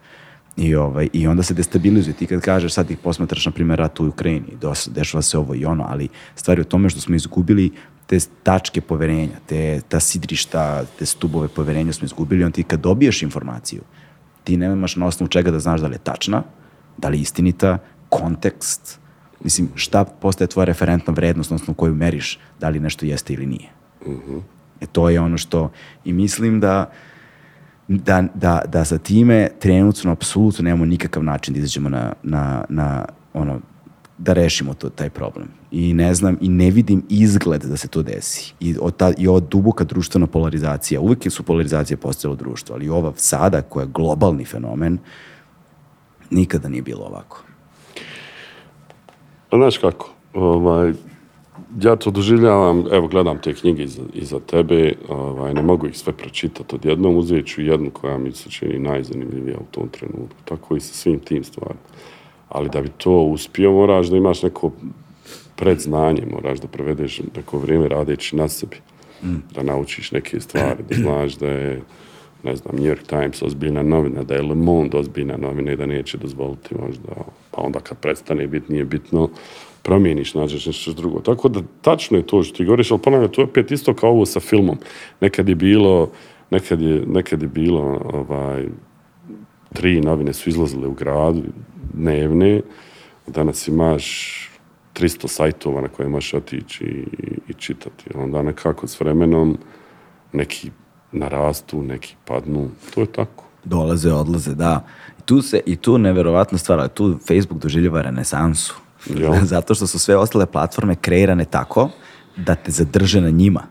I, ovaj, I onda se destabilizuje. Ti kad kažeš, sad ih posmatraš, na primjer, rat u Ukrajini, dos, dešava se ovo i ono, ali stvari u tome što smo izgubili te tačke poverenja, te, ta sidrišta, te stubove poverenja smo izgubili, on ti kad dobiješ informaciju, ti nemaš na osnovu čega da znaš da li je tačna, da li je istinita, kontekst, mislim, šta postaje tvoja referentna vrednost osnovu koju meriš da li nešto jeste ili nije. E to je ono što, i mislim da, da, da, da sa time trenutno apsolutno nemamo nikakav način da izađemo na, na, na ono, da rešimo to, taj problem. I ne znam, i ne vidim izgled da se to desi. I, od ta, i ova duboka društvena polarizacija, uvijek su polarizacije postojale u društvu, ali ova sada koja je globalni fenomen, nikada nije bilo ovako. Znaš kako, ovaj, ja to doživljavam, evo gledam te knjige iza, iza tebe, ovaj, ne mogu ih sve pročitati odjednom, uzet ću jednu koja mi se čini najzanimljivija u tom trenutku, tako i sa svim tim stvarima. Ali da bi to uspio, moraš da imaš neko predznanje, moraš da provedeš neko vrijeme radeći na sebi, da naučiš neke stvari, da znaš da je ne znam, New York Times ozbiljna novina, da je Le Monde ozbiljna novina i da neće dozvoliti možda, pa onda kad prestane biti, nije bitno, promijeniš, nađeš nešto drugo. Tako da tačno je to što ti govoriš, ali ponavljam, to je opet isto kao ovo sa filmom. Nekad je bilo, nekad je, nekad je bilo, ovaj, tri novine su izlazile u gradu, dnevne, danas imaš 300 sajtova na koje možeš otići i, i čitati. Onda nekako s vremenom neki narastu, neki padnu, to je tako. Dolaze, odlaze, da. I tu se, i tu neverovatna stvar, tu Facebook doživljava renesansu. Jel? Zato što su sve ostale platforme kreirane tako da te zadrže na njima.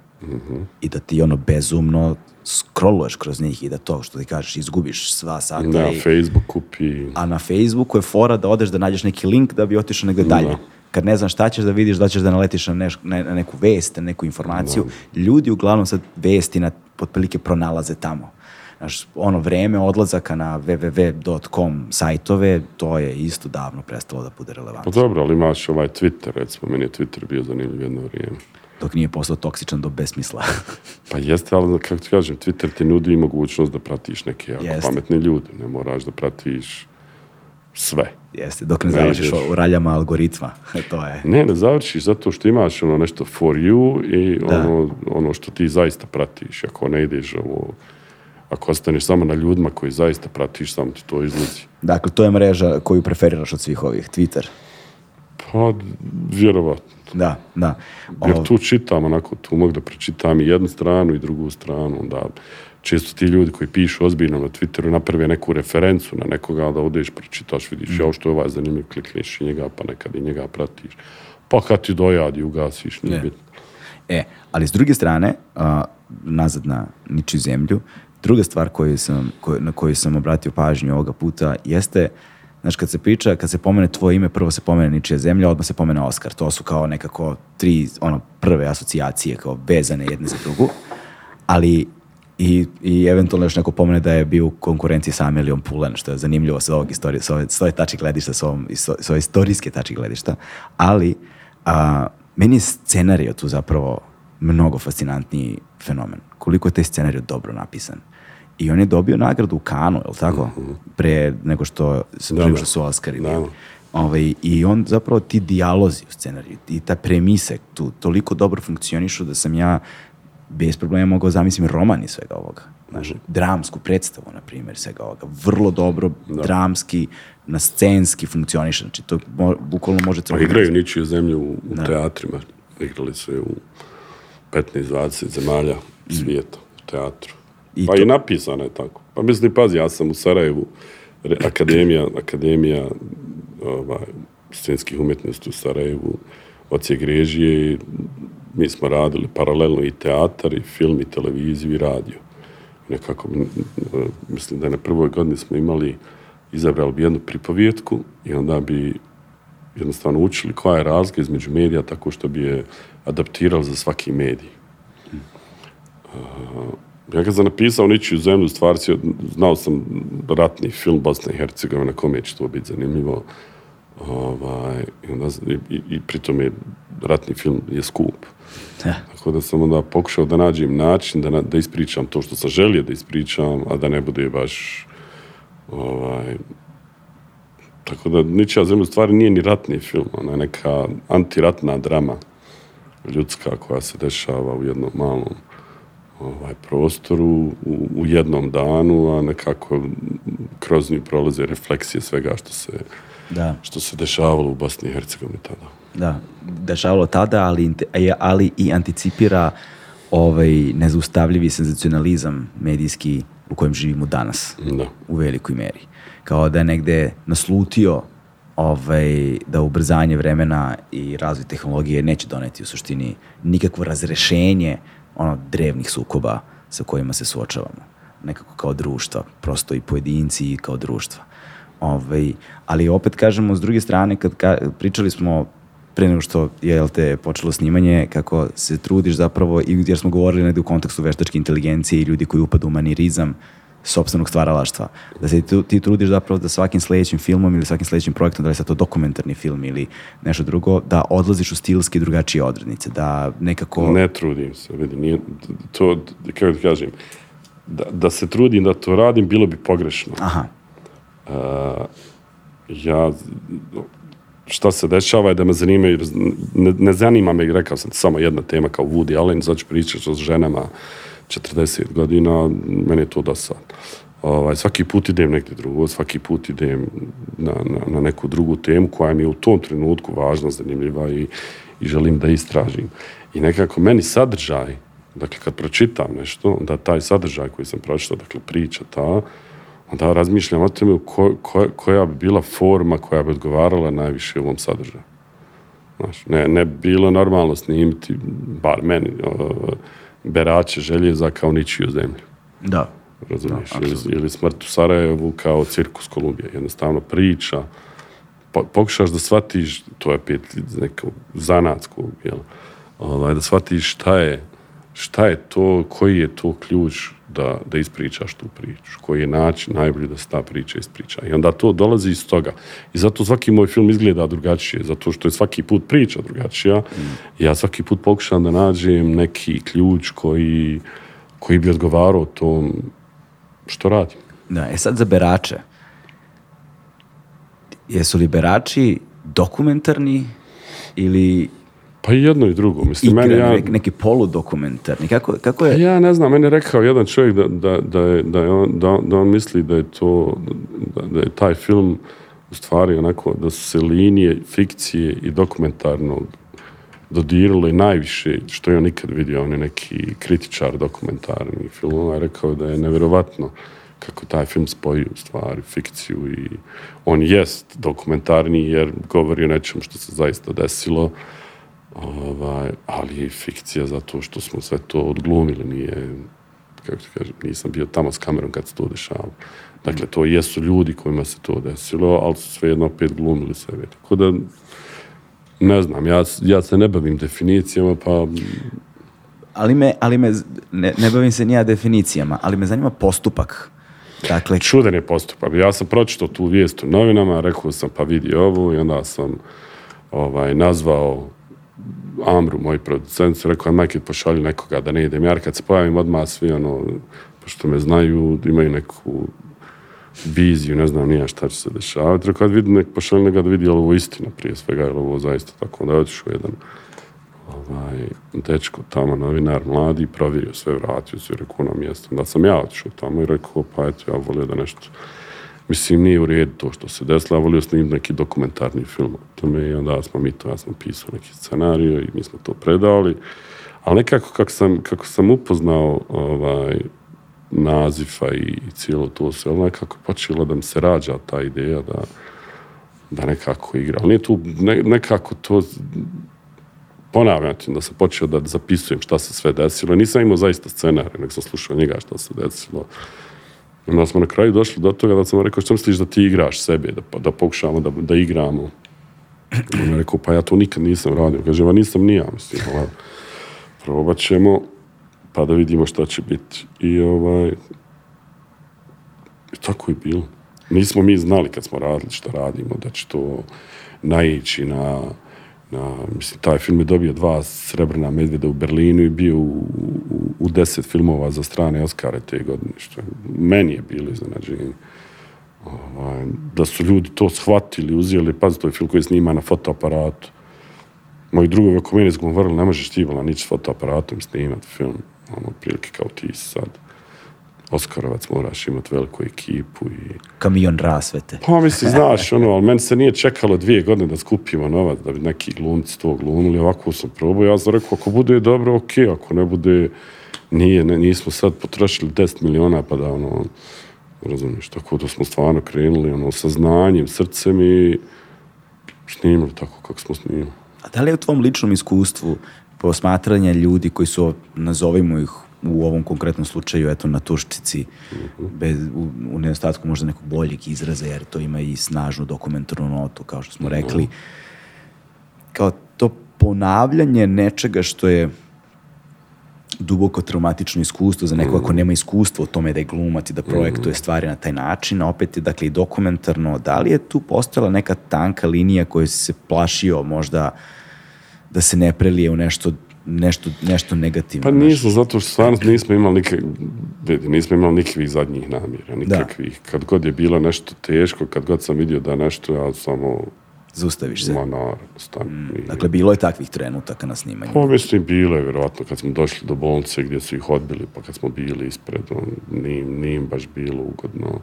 I da ti ono bezumno scrolluješ kroz njih i da to što ti kažeš izgubiš sva sata. Da, i- Facebook kupi, a na Facebooku je fora da odeš da nađeš neki link da bi otišao negde dalje. Da. Kad ne znaš šta ćeš da vidiš, da ćeš da naletiš na, neš, na, na neku vest, na neku informaciju. Ljudi uglavnom sad vesti na, otprilike pronalaze tamo. Znaš, ono vreme odlazaka na www.com sajtove, to je isto davno prestalo da bude pa relevantno. dobro, ali imaš ovaj Twitter, recimo, meni je Twitter bio zanimljiv jedno vrijeme. Dok nije postao toksičan do besmisla. Pa jeste, ali kako ti kažem, Twitter ti nudi mogućnost da pratiš neke jako pametne ljude, ne moraš da pratiš sve. Jeste, dok ne Ne završiš u raljama algoritma. to je. Ne, ne završiš zato što imaš ono nešto for you i ono, ono što ti zaista pratiš. Ako ne ideš ovo, ako ostaneš samo na ljudima koji zaista pratiš, samo ti to izlazi. Dakle, to je mreža koju preferiraš od svih ovih, Twitter. Pa, vjerovatno. Da, da. Jer Ovo- tu čitam, onako, tu mogu da pročitam i jednu stranu i drugu stranu, onda često ti ljudi koji pišu ozbiljno na Twitteru naprave neku referencu na nekoga, onda odeš, pročitaš, vidiš, Mm. ja što je ovaj zanimljiv, klikneš i njega, pa nekad i njega pratiš. Pa kad ti dojadi, ugasiš, nije Ne. bitno. E, ali s druge strane, a, nazad na ničiju zemlju, druga stvar koju sam, koju, na koju sam obratio pažnju ovoga puta jeste Znaš, kad se priča, kad se pomene tvoje ime, prvo se pomene ničija zemlja, odmah se pomene Oscar. To su kao nekako tri, ono, prve asocijacije, kao vezane jedne za drugu. Ali i, i eventualno još neko pomene da je bio u konkurenciji sa Amelijom Pulen, što je zanimljivo sa ovog istorije, sa ove, sa ove tači gledišta, sa, ovom, sa ove istorijske tači gledišta. Ali, a, meni je scenario tu zapravo mnogo fascinantniji fenomen. Koliko je taj scenario dobro napisan. I on je dobio nagradu u Kanu, je li tako? Pre nego što, nego što su Oscari. Da. Ovaj, I on zapravo ti dijalozi u scenariju i ta premise tu toliko dobro funkcionišu da sam ja bez problema mogao zamislim roman iz svega ovoga. Znaš, dramsku predstavu, na primjer, svega ovoga. Vrlo dobro, dramski, na scenski funkcioniše. Znači, to mo, bukvalno može Pa igraju ničiju zemlju u, u teatrima. Igrali su je u 15-20 zemalja svijeta u teatru. I pa to- i napisano je tako. Pa mislim, pazi, ja sam u Sarajevu, akademija, akademija ovaj, scenskih umjetnosti u Sarajevu, ocijek režije i mi smo radili paralelno i teatar, i film, i televiziju, i radio. Nekako, mislim da na prvoj godini smo imali, izabrali bi jednu pripovjetku i onda bi jednostavno učili koja je razlika između medija tako što bi je adaptirali za svaki medij. Uh, ja kad sam napisao Ničiju zemlju, stvar si, znao sam ratni film Bosne i Hercegovine, kome će to biti zanimljivo. Ovaj, i, onda, i, i, i pritom je ratni film je skup. Da. Tako da sam onda pokušao da nađem način da, na- da ispričam to što sam želio da ispričam, a da ne bude baš ovaj, tako da Ničija zemlja stvari nije ni ratni film, ona je neka antiratna drama ljudska koja se dešava u jednom malom ovaj, prostoru, u, u jednom danu, a nekako kroz nju prolaze refleksije svega što se, Da. što se dešavalo u Bosni i Hercegovini tada. Da, dešavalo tada, ali, inte- ali i anticipira ovaj nezaustavljivi senzacionalizam medijski u kojem živimo danas Da. u velikoj meri. Kao da je negde naslutio ovaj, da ubrzanje vremena i razvoj tehnologije neće doneti u suštini nikakvo razrešenje ono drevnih sukoba sa kojima se suočavamo. Nekako kao društva, prosto i pojedinci i kao društva. Ovaj, ali opet kažemo, s druge strane, kad ka, pričali smo pre nego što je jel te, počelo snimanje, kako se trudiš zapravo, jer smo govorili negde u kontekstu veštačke inteligencije i ljudi koji upadu u manirizam sopstvenog stvaralaštva. Da se ti, ti trudiš zapravo da svakim sledećim filmom ili svakim sledećim projektom, da li je sad to dokumentarni film ili nešto drugo, da odlaziš u stilski drugačije odrednice, da nekako... Ne trudim se, vidi, nije, to, kako ti kažem, da, da se trudim da to radim, bilo bi pogrešno. Aha, ja šta se dešava je da me zanimaju, ne, ne zanima me, rekao sam samo jedna tema kao Woody Allen, znači pričaš o ženama 40 godina, meni je to dosadno. Ovaj, svaki put idem negdje drugo, svaki put idem na, na, na neku drugu temu koja mi je u tom trenutku važna, zanimljiva i, i želim da istražim. I nekako meni sadržaj, dakle kad pročitam nešto, onda taj sadržaj koji sam pročitao, dakle priča ta, onda razmišljam o tome ko, ko, koja bi bila forma koja bi odgovarala najviše ovom sadržaju. Znaš, ne, ne bi bilo normalno snimiti, bar meni, o, berače željeza kao ničiju zemlju. da. Razumiješ? ili, ili smrt u Sarajevu kao cirkus Kolumbije. Jednostavno priča, po, pokušaš da shvatiš, to je opet neko zanatsko, jel? Ovaj, da shvatiš šta je, šta je to, koji je to ključ da, da ispričaš tu priču, koji je način najbolji da se ta priča ispriča. I onda to dolazi iz toga. I zato svaki moj film izgleda drugačije, zato što je svaki put priča drugačija. Ja svaki put pokušam da nađem neki ključ koji, koji bi odgovarao tom što radim. Da, e sad za berače. Jesu li berači dokumentarni ili Pa i jedno i drugo. Mislim, igrani, meni ja, neki, neki poludokumentarni? Kako, kako je? ja ne znam, meni je rekao jedan čovjek da, da, da, je, da, je on, da, da on misli da je to, da, da je taj film u stvari onako, da su se linije fikcije i dokumentarnog dodirale najviše što je on nikad vidio. On je neki kritičar dokumentarnih filmova je rekao da je nevjerovatno kako taj film spoji u stvari fikciju i on jest dokumentarni jer govori o nečem što se zaista desilo ovaj, ali fikcija zato što smo sve to odglumili, nije kako ti kažem, nisam bio tamo s kamerom kad se to dešavalo. Dakle, to jesu ljudi kojima se to desilo, ali su svejedno opet glumili sebe. Tako da, ne znam, ja, ja se ne bavim definicijama, pa Ali me, ali me ne, ne bavim se nija definicijama, ali me zanima postupak. Dakle, čudan je postupak. Ja sam pročitao tu vijest u novinama, rekao sam pa vidi ovo i onda sam ovaj, nazvao Amru, moj producent, rekao majke pošalju nekoga da ne idem. Ja kad se pojavim odmah svi ono, pošto me znaju, imaju neku viziju, ne znam nija šta će se dešavati. Rekao, kad vidi nek pošalju nekada da vidi je li ovo istina prije svega, je ovo zaista tako. Onda je otišao jedan ovaj, dečko tamo, novinar mladi, provjerio sve, vratio se rekao na mjesto. Da sam ja otišao tamo i rekao, pa eto, ja volio da nešto Mislim, nije u redu to što se desilo, ja volio snimiti neki dokumentarni film o tome i onda smo mi to, ja sam pisao neki scenario i mi smo to predali. Ali nekako kako sam, kako sam upoznao ovaj, nazifa i cijelo to sve, nekako je počelo da mi se rađa ta ideja da, da nekako igra. Ali nije tu ne, nekako to ponavljam da sam počeo da zapisujem šta se sve desilo. Nisam imao zaista scenarij, nego sam slušao njega šta se desilo. Onda smo na kraju došli do toga da sam rekao što misliš da ti igraš sebe, da, da pokušamo da, da igramo. On je rekao, pa ja to nikad nisam radio. Kaže, ma nisam ni ja, mislim, ali probat ćemo, pa da vidimo šta će biti. I ovaj, tako je bilo. Nismo mi znali kad smo radili radimo, da će to naići na na, mislim, taj film je dobio dva srebrna medvjeda u Berlinu i bio u, u, u deset filmova za strane Oscare te godine, što je, meni je bilo iznenađenje. Ovaj, da su ljudi to shvatili, uzeli, pazi, to je film koji snima na fotoaparatu. Moji drugovi oko mene su govorili, ne možeš ti, nići s fotoaparatom snimati film, ono, prilike kao ti sad. Oskarovac moraš imati veliku ekipu i... Kamion rasvete. Pa mislim, znaš, ono, ali meni se nije čekalo dvije godine da skupimo novac, da bi neki glumci to glumili, ovako sam probao, ja sam rekao, ako bude dobro, ok, ako ne bude, nije, ne, nismo sad potrošili 10 miliona, pa da, ono, razumiješ, tako da smo stvarno krenuli, ono, sa znanjem, srcem i snimili tako kako smo snimili. A da li je u tvom ličnom iskustvu posmatranja ljudi koji su, nazovimo ih, u ovom konkretnom slučaju, eto, na tuščici, bez, u, u nedostatku možda nekog boljeg izraza, jer to ima i snažnu dokumentarnu notu, kao što smo rekli. Kao to ponavljanje nečega što je duboko traumatično iskustvo za nekoga ko nema iskustva u tome da je glumat i da projektuje stvari na taj način, a opet je dakle i dokumentarno, da li je tu postojala neka tanka linija koja se plašio možda da se ne prelije u nešto nešto, nešto negativno. Pa nismo, zato što stvarno nismo imali nikak, nismo imali nikakvih zadnjih namjera, nikakvih. Da. Kad god je bilo nešto teško, kad god sam vidio da nešto, ja samo Zustaviš se. Ma naravno, mm, Dakle, bilo je takvih trenutaka na snimanju. Pa mislim, bilo je, vjerojatno, kad smo došli do bolnice gdje su ih odbili, pa kad smo bili ispred, on, nije, im baš bilo ugodno.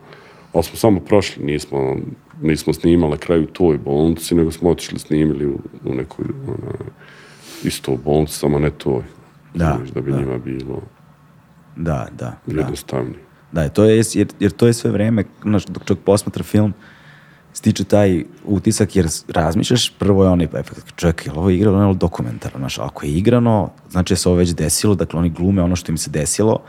Ali smo samo prošli, nismo, nismo snimali kraju toj bolnici, nego smo otišli snimili u, u nekoj, ona, isto u bolnici, samo ne to. Da, da bi da. njima bilo Da, da. da. jednostavnije. Da, to je, jer, jer to je sve vreme, znaš, dok čovjek posmatra film, stiče taj utisak jer razmišljaš, prvo je onaj efekt, čovjek, je li ovo igrano, je li dokumentarno, znaš, ako je igrano, znači da se ovo već desilo, dakle oni glume ono što im se desilo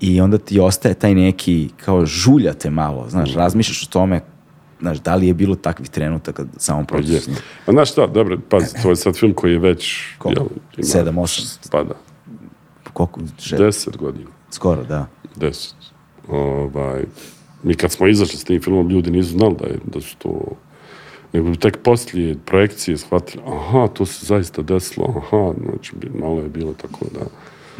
i onda ti ostaje taj neki, kao žulja te malo, znaš, razmišljaš o tome, znaš, da li je bilo takvih trenutaka samo Pa je. proces. Pa znaš šta, dobro, pazi, to je sad film koji je već... Koliko? jel, Sedam, osam? Pa da, Koliko? Deset godina. skoro, da. Deset. Ovaj, mi kad smo izašli s tim filmom, ljudi nisu znali da, je, da su to... Nego tek poslije projekcije shvatili, aha, to se zaista desilo, aha, znači, malo je bilo tako da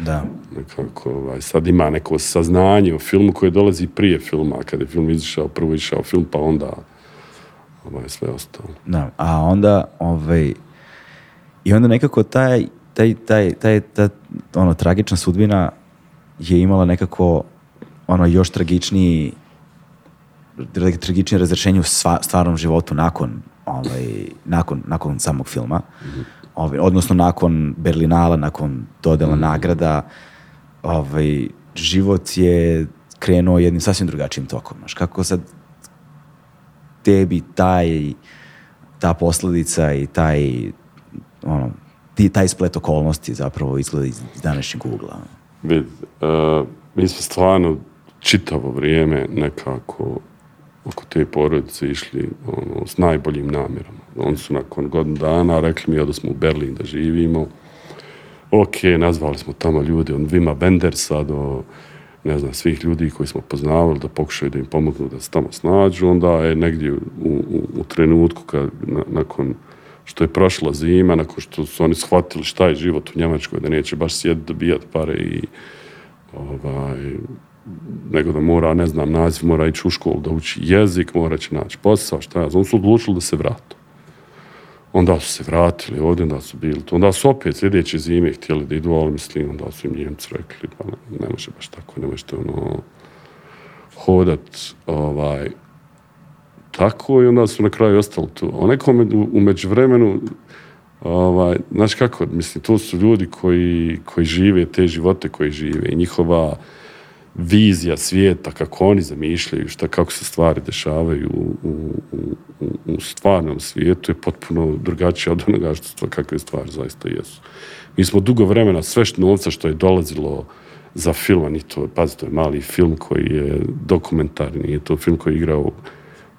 Da. nekako, ovaj, sad ima neko saznanje o filmu koje dolazi prije filma, kad je film izašao, prvo išao film, pa onda ovaj, sve ostalo. Da, a onda, ovaj, i onda nekako taj, taj, taj, taj, ta, ono, tragična sudbina je imala nekako, ono, još tragičniji, tra- tragičnije razrešenje u sva, stvarnom životu nakon, ovaj, nakon, nakon samog filma. Ovaj, odnosno nakon Berlinala, nakon dodela nagrada, ovaj, život je krenuo jednim sasvim drugačijim tokom. Znaš, kako sad tebi taj, ta posledica i taj, ono, ti, taj splet okolnosti zapravo izgleda iz današnjeg ugla. Vid, uh, mi smo stvarno čitavo vrijeme nekako oko te porodice išli ono, s najboljim namjerama. Oni su nakon godinu dana rekli mi da smo u Berlin da živimo. Ok, nazvali smo tamo ljude od Vima Bendersa do ne znam, svih ljudi koji smo poznavali da pokušaju da im pomognu da se tamo snađu. Onda je negdje u, u, u trenutku kad, nakon što je prošla zima, nakon što su oni shvatili šta je život u Njemačkoj, da neće baš sjediti dobijati pare i ovaj, nego da mora, ne znam, naziv, mora ići u školu da uči jezik, mora će naći posao, šta ja znam. Su odlučili da se vratu. Onda su se vratili ovdje, onda su bili tu. Onda su opet sljedeće zime htjeli da idu, ali mislim, onda su im Njemci rekli, pa ne, može baš tako, ne možete ono, hodat ovaj, tako i onda su na kraju ostali tu. A nekom u međuvremenu, ovaj, znaš kako, mislim, to su ljudi koji, koji žive te živote koji žive i njihova vizija svijeta, kako oni zamišljaju, šta, kako se stvari dešavaju u, u, u, u stvarnom svijetu je potpuno drugačija od onoga što kakve stvari zaista jesu. Mi smo dugo vremena sve što novca što je dolazilo za film, a ni to, pazi, to je mali film koji je dokumentarni, nije to film koji je igrao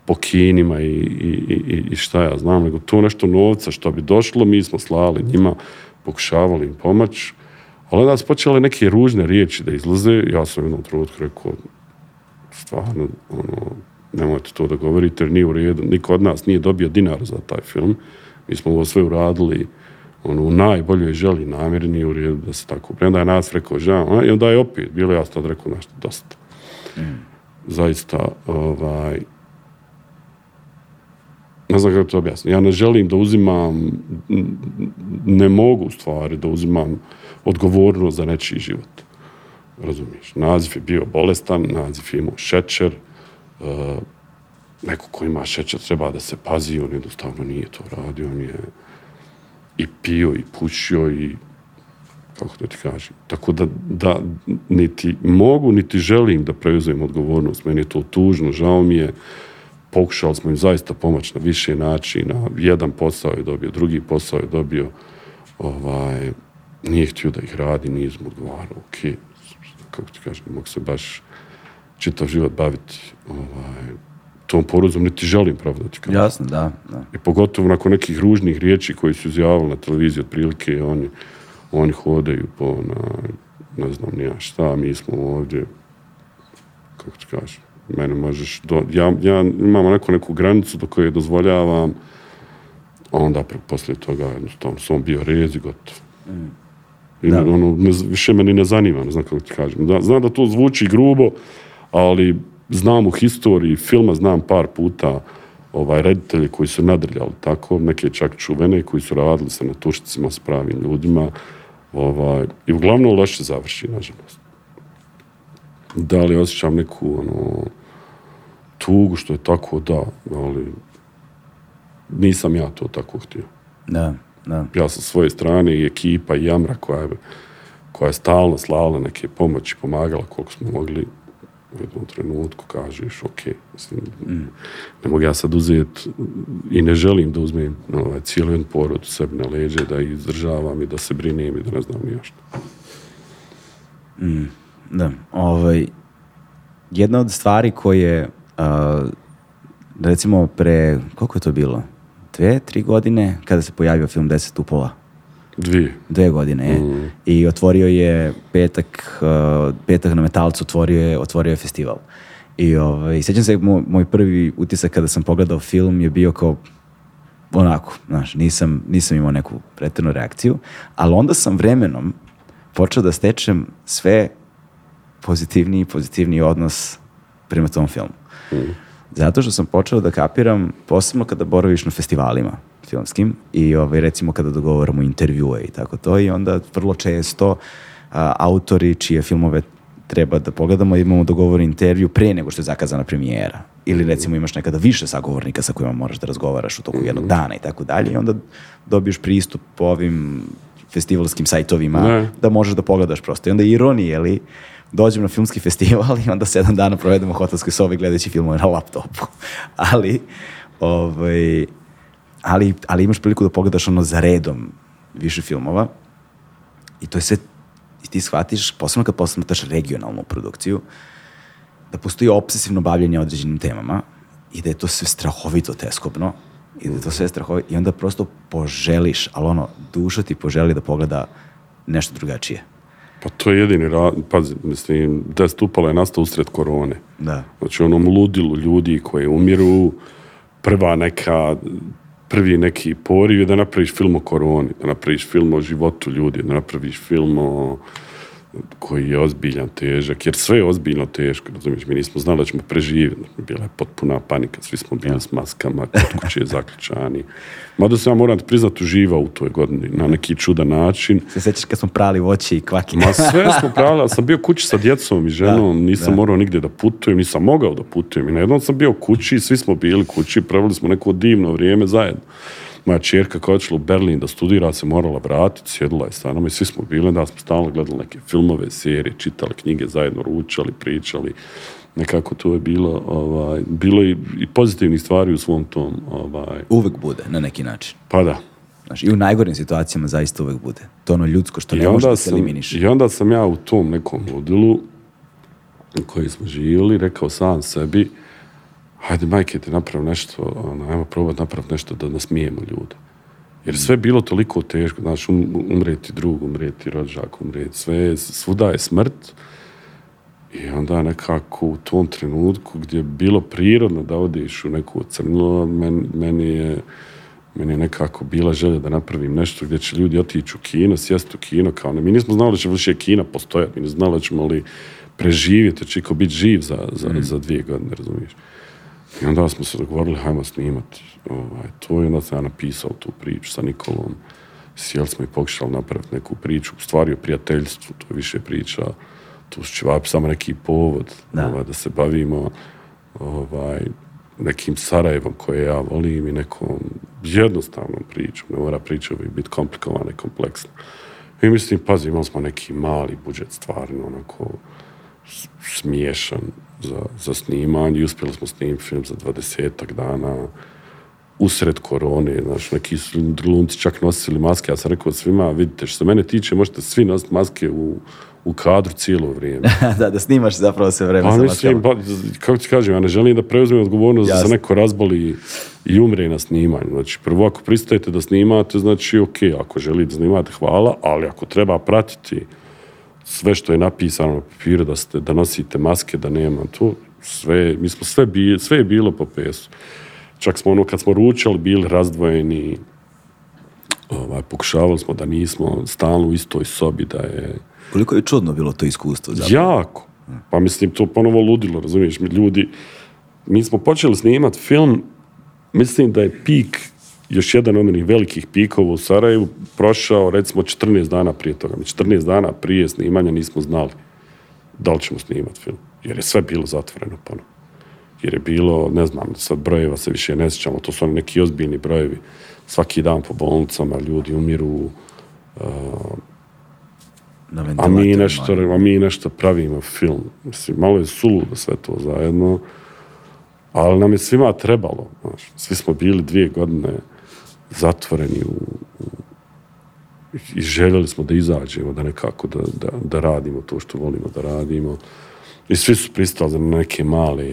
po kinima i, i, i, i šta ja znam, nego to nešto novca što bi došlo, mi smo slali njima, pokušavali im pomoći, ali onda su počele neke ružne riječi da izlaze, ja sam u jednom trenutku rekao, stvarno, ono, nemojte to da govorite, jer nije u redu, niko od nas nije dobio dinar za taj film, mi smo ovo sve uradili, ono, u najboljoj želi namjeri nije u redu da se tako prenda je nas rekao žao, i onda je opet bilo ja sad rekao nešto dosta. Mm. Zaista, ovaj, ne znam kako to. Ja ne želim da uzimam, ne mogu stvari da uzimam odgovornost za nečiji život. Razumiješ? Naziv je bio bolestan, naziv je imao šećer, uh, neko ko ima šećer treba da se pazi, on jednostavno nije to radio, on je i pio i pušio i kako da ti kažem. Tako da, da niti mogu, niti želim da preuzem odgovornost. Meni je to tužno, žao mi je. Pokušali smo im zaista pomoći na više načina. Jedan posao je dobio, drugi posao je dobio. Ovaj, nije htio da ih radi, nije mu odgovarao, ok, kako ti kažem, mogu se baš čitav život baviti ovaj, tom porozom, niti želim, pravda ti kažem. Jasno, da, da. I pogotovo nakon nekih ružnih riječi koji su izjavili na televiziji, otprilike oni, oni hodaju po, na, ne znam nija šta, mi smo ovdje, kako ti kažem, mene možeš, do, ja, ja imamo neku, neku granicu do koje dozvoljavam, onda poslije toga jednostavno sam bio rezi gotov. Mm. I da. ono, ne, više me ni ne zanima, ne znam kako ti kažem. Da, znam da to zvuči grubo, ali znam u historiji filma, znam par puta ovaj, reditelji koji su nadrljali tako, neke čak čuvene koji su radili se na tušticima s pravim ljudima ovaj, i uglavnom loše završi, nažalost. Da li osjećam neku ono, tugu što je tako, da, ali nisam ja to tako htio. Da. Da. Ja sa svoje strane i ekipa i Jamra koja je, koja je stalno slala neke pomoći, pomagala koliko smo mogli u jednom trenutku kažeš, ok, mislim, mm. ne mogu ja sad uzeti i ne želim da uzmem ovaj, cijelu jedan porod sebi na leđe, da izdržavam i da se brinem i da ne znam ni. Mm, da, ovaj, jedna od stvari koje, uh, recimo pre, koliko je to bilo? Dve, tri godine kada se pojavio film Deset upola. Dvije. Dve godine, mm. I otvorio je petak, uh, petak na Metalcu otvorio je, otvorio je festival. I ovaj, sjećam se, moj, moj prvi utisak kada sam pogledao film je bio kao onako, znaš, nisam, nisam imao neku pretrednu reakciju, ali onda sam vremenom počeo da stečem sve pozitivniji i pozitivniji odnos prema tom filmu. Mm. Zato što sam počeo da kapiram, posebno kada boraviš na festivalima filmskim i ovaj, recimo kada dogovaramo intervjue i tako to i onda vrlo često a, autori čije filmove treba da pogledamo imamo dogovor intervju pre nego što je zakazana premijera. Ili recimo imaš nekada više sagovornika sa kojima moraš da razgovaraš u toku jednog dana i tako dalje i onda dobiješ pristup po ovim festivalskim sajtovima ne. da možeš da pogledaš prosto. I onda ironije, li, dođem na filmski festival i onda sedam dana provedemo u hotelskoj sobi gledajući filmove na laptopu. ali, ovaj, ali, ali imaš priliku da pogledaš ono za redom više filmova i to je sve i ti shvatiš, posebno kad posmetaš regionalnu produkciju, da postoji obsesivno bavljanje određenim temama i da je to sve strahovito teskobno i da je to sve strahovito i onda prosto poželiš, ali ono, duša ti poželi da pogleda nešto drugačije. Pa to je jedini ra... Pazi, mislim, da stupala je nastao usred korone. Da. Znači, onom ludilu ljudi koji umiru, prva neka, prvi neki poriv je da napraviš film o koroni, da napraviš film o životu ljudi, da napraviš film o koji je ozbiljan, težak, jer sve je ozbiljno teško, razumiješ, mi nismo znali da ćemo preživjeti, bila je potpuna panika, svi smo bili s maskama, kod kuće zaključani. Mada se ja moram ti priznati uživao u toj godini na neki čudan način. Se sjećaš kad smo prali voće i kvaki? Ma sve smo pravili, ali sam bio kući sa djecom i ženom, nisam morao nigdje da putujem, nisam mogao da putujem i na jednom sam bio kući, svi smo bili kući, pravili smo neko divno vrijeme zajedno moja čerka koja je odšla u Berlin da studira se morala vratiti, sjedila je sa nama i svi smo bili, da smo stalno gledali neke filmove, serije, čitali knjige, zajedno ručali, pričali. Nekako to je bilo, ovaj, bilo i, i pozitivnih stvari u svom tom. Ovaj. Uvek bude, na neki način. Pa da. Znaš, I u najgorim situacijama zaista uvek bude. To ono ljudsko što ne može da se eliminiš. I onda sam ja u tom nekom ludilu u koji smo živjeli rekao sam sebi hajde majke ti napravi nešto, ono, ajmo probati napraviti nešto da nasmijemo ljude. Jer sve je bilo toliko teško, znaš, um, umreti drug, umreti rođak, umreti sve, svuda je smrt. I onda nekako u tom trenutku gdje je bilo prirodno da odiš u neku crnilo, men, meni je meni je nekako bila želja da napravim nešto gdje će ljudi otići u kino, sjesti u kino, kao ne. Mi nismo znali da će više kina postojati, mi nismo znali da ćemo li preživjeti, će ko biti živ za, za, za dvije godine, razumiješ. I onda smo se dogovorili, hajmo snimat ovaj, to i onda sam ja napisao tu priču sa Nikolom. Sjeli smo i pokušali napraviti neku priču, u stvari o prijateljstvu, to je više priča, tu su ćevapi samo neki povod Da. Ovaj, da se bavimo ovaj, nekim Sarajevom koje ja volim i nekom jednostavnom pričom, ne mora priča uvijek biti komplikovana i kompleksna. I mislim, pazi, imali smo neki mali budžet stvarno, onako smiješan za, za snimanje i uspjeli smo snimiti film za dvadesetak dana usred korone, znaš, neki su glumci čak nosili maske, ja sam rekao svima, vidite, što se mene tiče, možete svi nositi maske u, u kadru cijelo vrijeme. da, da snimaš zapravo sve vreme Pa sa mislim, maskama. pa, kako ti kažem, ja ne želim da preuzmem odgovornost da se neko razboli i umre na snimanju. Znači, prvo ako pristajete da snimate, znači, ok, ako želite da snimate, hvala, ali ako treba pratiti sve što je napisano na papiru, da, ste, da nosite maske, da nema to, sve, mi smo sve, bi, sve je bilo po pesu. Čak smo ono, kad smo ručali, bili razdvojeni, ovaj, pokušavali smo da nismo stalno u istoj sobi, da je Koliko je čudno bilo to iskustvo zapravo. Jako. Pa mislim, to ponovo ludilo, razumiješ? Mi ljudi, mi smo počeli snimati film, mislim da je pik, još jedan od onih velikih pikova u Sarajevu, prošao recimo 14 dana prije toga. Mi 14 dana prije snimanja nismo znali da li ćemo snimati film. Jer je sve bilo zatvoreno ponovo. Jer je bilo, ne znam, sad brojeva se više ne sjećamo, to su oni neki ozbiljni brojevi. Svaki dan po bolnicama ljudi umiru, Na a mi nešto, a mi nešto pravimo film. Mislim, malo je suludo sve to zajedno, ali nam je svima trebalo. Znaš. Svi smo bili dvije godine zatvoreni u, u- i željeli smo da izađemo, da nekako da, da, da radimo to što volimo da radimo. I svi su pristali za neke male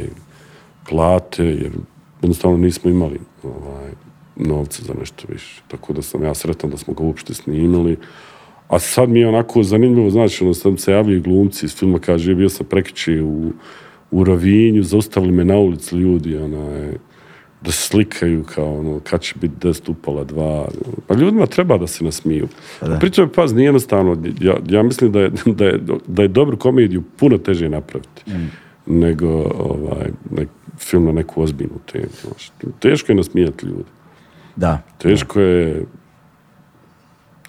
plate, jer jednostavno nismo imali ovaj, novca za nešto više. Tako da sam ja sretan da smo ga uopšte snimili. A sad mi je onako zanimljivo, znači, ono, sad se javljaju glumci iz filma, kaže, bio sam prekiče u, u Rovinju, zaustavili me na ulici ljudi, onaj, da se slikaju kao, ono, kad će biti 10 upala dva. Pa ljudima treba da se nasmiju. da. Pritom, paz, nije jednostavno, ja, ja mislim da je, da, je, da je dobru komediju puno teže napraviti nego ovaj, nek, film na neku ozbiljnu temu. Teško je nasmijati ljude. Da. Teško je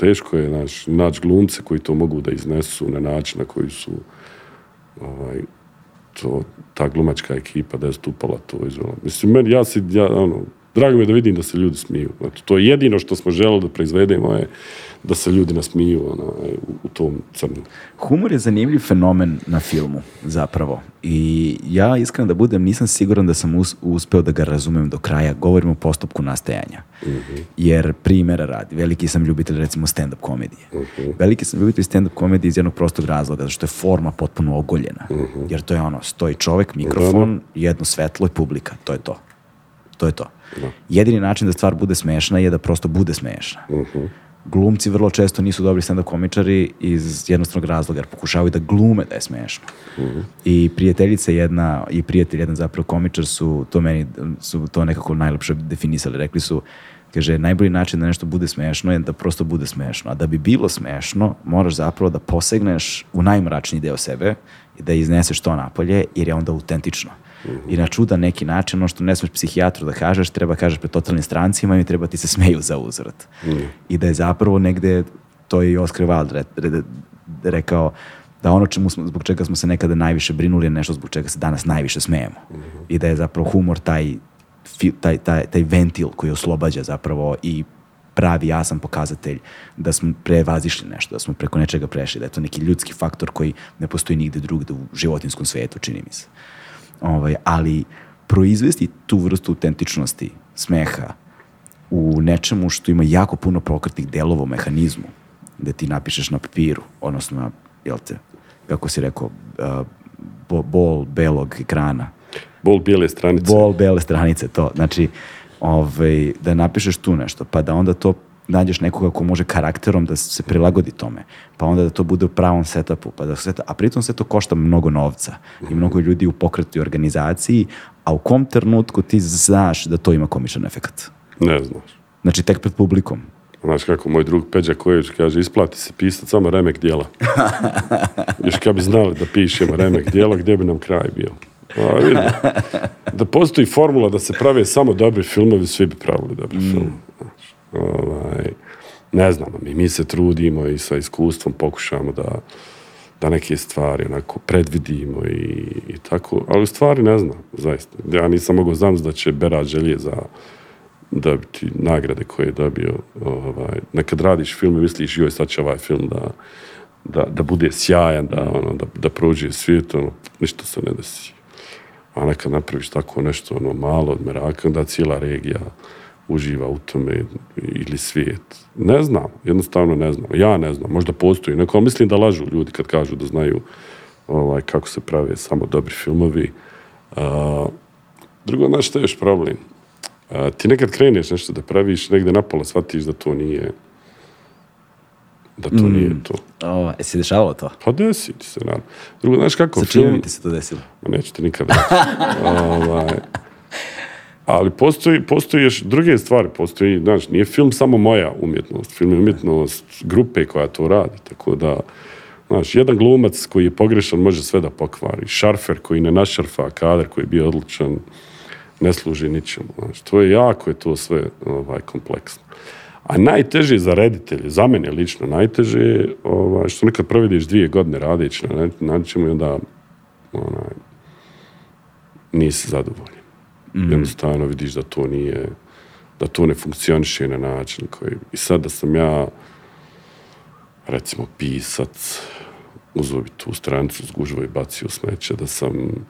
teško je naš, naći glumce koji to mogu da iznesu na način na koji su ovaj, to, ta glumačka ekipa da je stupala to izvela. Mislim, meni, ja si, ja, ono, Drago mi je da vidim da se ljudi smiju. Znači, to je jedino što smo želeli da proizvedemo je da se ljudi nasmiju ona, u, u tom crnu. Humor je zanimljiv fenomen na filmu, zapravo. I ja, iskreno da budem, nisam siguran da sam us- uspeo da ga razumem do kraja. Govorim o postupku nastajanja. Jer, primjera radi, veliki sam ljubitelj, recimo, stand-up komedije. Veliki sam ljubitelj stand-up komedije iz jednog prostog razloga, zato što je forma potpuno ogoljena. Jer to je ono, stoji čovek, mikrofon, jedno svetlo i publika. To je to. To je to. Jedini način da stvar bude smešna je da prosto bude smešna. Glumci vrlo često nisu dobri stand-up komičari iz jednostavnog razloga, jer pokušavaju da glume da je smešno. I prijateljica jedna i prijatelj jedan zapravo komičar su to meni su to nekako najlepše definisali. Rekli su Kaže, najbolji način da nešto bude smešno je da prosto bude smešno. A da bi bilo smešno, moraš zapravo da posegneš u najmračniji deo sebe i da izneseš to napolje, jer je onda autentično. I na čudan neki način, ono što ne smeš psihijatru da kažeš, treba kažeš pred totalnim strancima i treba ti se smeju za uzvrat. I da je zapravo negde, to je i Oscar Wilde re- re- rekao, da ono čemu smo, zbog čega smo se nekada najviše brinuli je nešto zbog čega se danas najviše smejemo. I da je zapravo humor taj, taj, taj, taj ventil koji oslobađa zapravo i pravi jasan pokazatelj da smo prevazišli nešto, da smo preko nečega prešli, da je to neki ljudski faktor koji ne postoji nigde drugde u životinskom svetu, čini mi se. Ovaj, ali proizvesti tu vrstu autentičnosti, smeha, u nečemu što ima jako puno pokretnih delova u mehanizmu, da ti napišeš na papiru, odnosno na, jel te, kako si rekao, uh, bo- bol belog ekrana, Bol bijele stranice. bol bele stranice, to. Znači, ovaj, da napišeš tu nešto, pa da onda to nađeš nekoga ko može karakterom da se prilagodi tome, pa onda da to bude u pravom setupu, pa da se, a pritom sve to košta mnogo novca i mnogo ljudi u pokretu i organizaciji, a u kom trenutku ti znaš da to ima komičan efekt? Ne znaš. Znači, tek pred publikom. Znaš kako moj drug Peđa Kojević kaže, isplati se pisat samo remek dijela. Još kad bi znali da pišemo remek dijela, gdje bi nam kraj bio? A, vidi. da postoji formula da se prave samo dobri filmovi, svi bi pravili dobri film. Znaš, ovaj, ne znam, mi, mi se trudimo i sa iskustvom pokušamo da, da neke stvari onako predvidimo i, i tako, ali u stvari ne znam, zaista. Ja nisam mogao znam da će Berat želje za dobiti nagrade koje je dobio. Ovaj, nekad radiš film i misliš, joj, sad će ovaj film da, da, da bude sjajan, da, ono, da, da prođe svijet, ono, ništa se ne desi. A nekad napraviš tako nešto ono, malo od meraka, da cijela regija uživa u tome ili svijet. Ne znam, jednostavno ne znam. Ja ne znam, možda postoji. Neko, mislim da lažu ljudi kad kažu da znaju ovaj, kako se prave samo dobri filmovi. A, drugo, znaš što je još problem? A, ti nekad kreneš nešto da praviš, negde napola shvatiš da to nije da to nije to. O, e, se dešavalo to? Pa desi ti se, naravno. Drugo, znaš kako, Sa čime film... ti se to desilo? Ma neću ti nikad reći. ovaj, ali postoji, postoji još druge stvari, postoji, znaš, nije film samo moja umjetnost, film je umjetnost grupe koja to radi, tako da, znaš, jedan glumac koji je pogrešan može sve da pokvari, šarfer koji ne našarfa, kadar koji je bio odličan, ne služi ničemu, znaš, to je jako je to sve ovaj, kompleksno. A najteže za reditelje, za mene lično najteže je ovaj, što nekad provediš dvije godine radeći na nečemu i onda onaj, nisi zadovoljan. Jednostavno vidiš da to nije, da to ne funkcioniše na način koji... I sad da sam ja, recimo, pisac, uzeo bi tu stranicu s gužvo i bacio smeće, da sam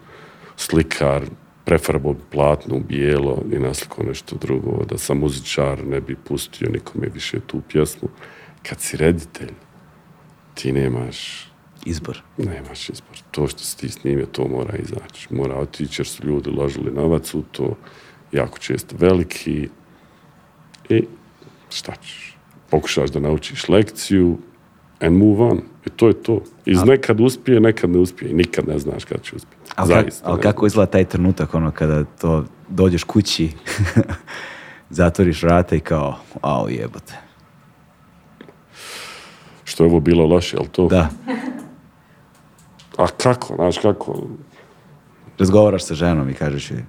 slikar, prefarbao bi platno u bijelo i naslikao nešto drugo, da sam muzičar, ne bi pustio nikome više tu pjesmu. Kad si reditelj, ti nemaš Izbor. Nemaš izbor. To što si ti snimio, to mora izaći. Mora otići jer su ljudi uložili novac u to, jako često veliki. I šta ćeš? Pokušaš da naučiš lekciju and move on. I to je to. Iz nekad uspije, nekad ne uspije. I nikad ne znaš kad će uspjeti. Ali, Zaista. ali kako izgleda taj trenutak, ono, kada to dođeš kući, zatvoriš vrata i kao, au jebote. Što je ovo bilo loše, jel to? Da, A kako, znaš kako? razgovaraš sa ženom i kažeš joj,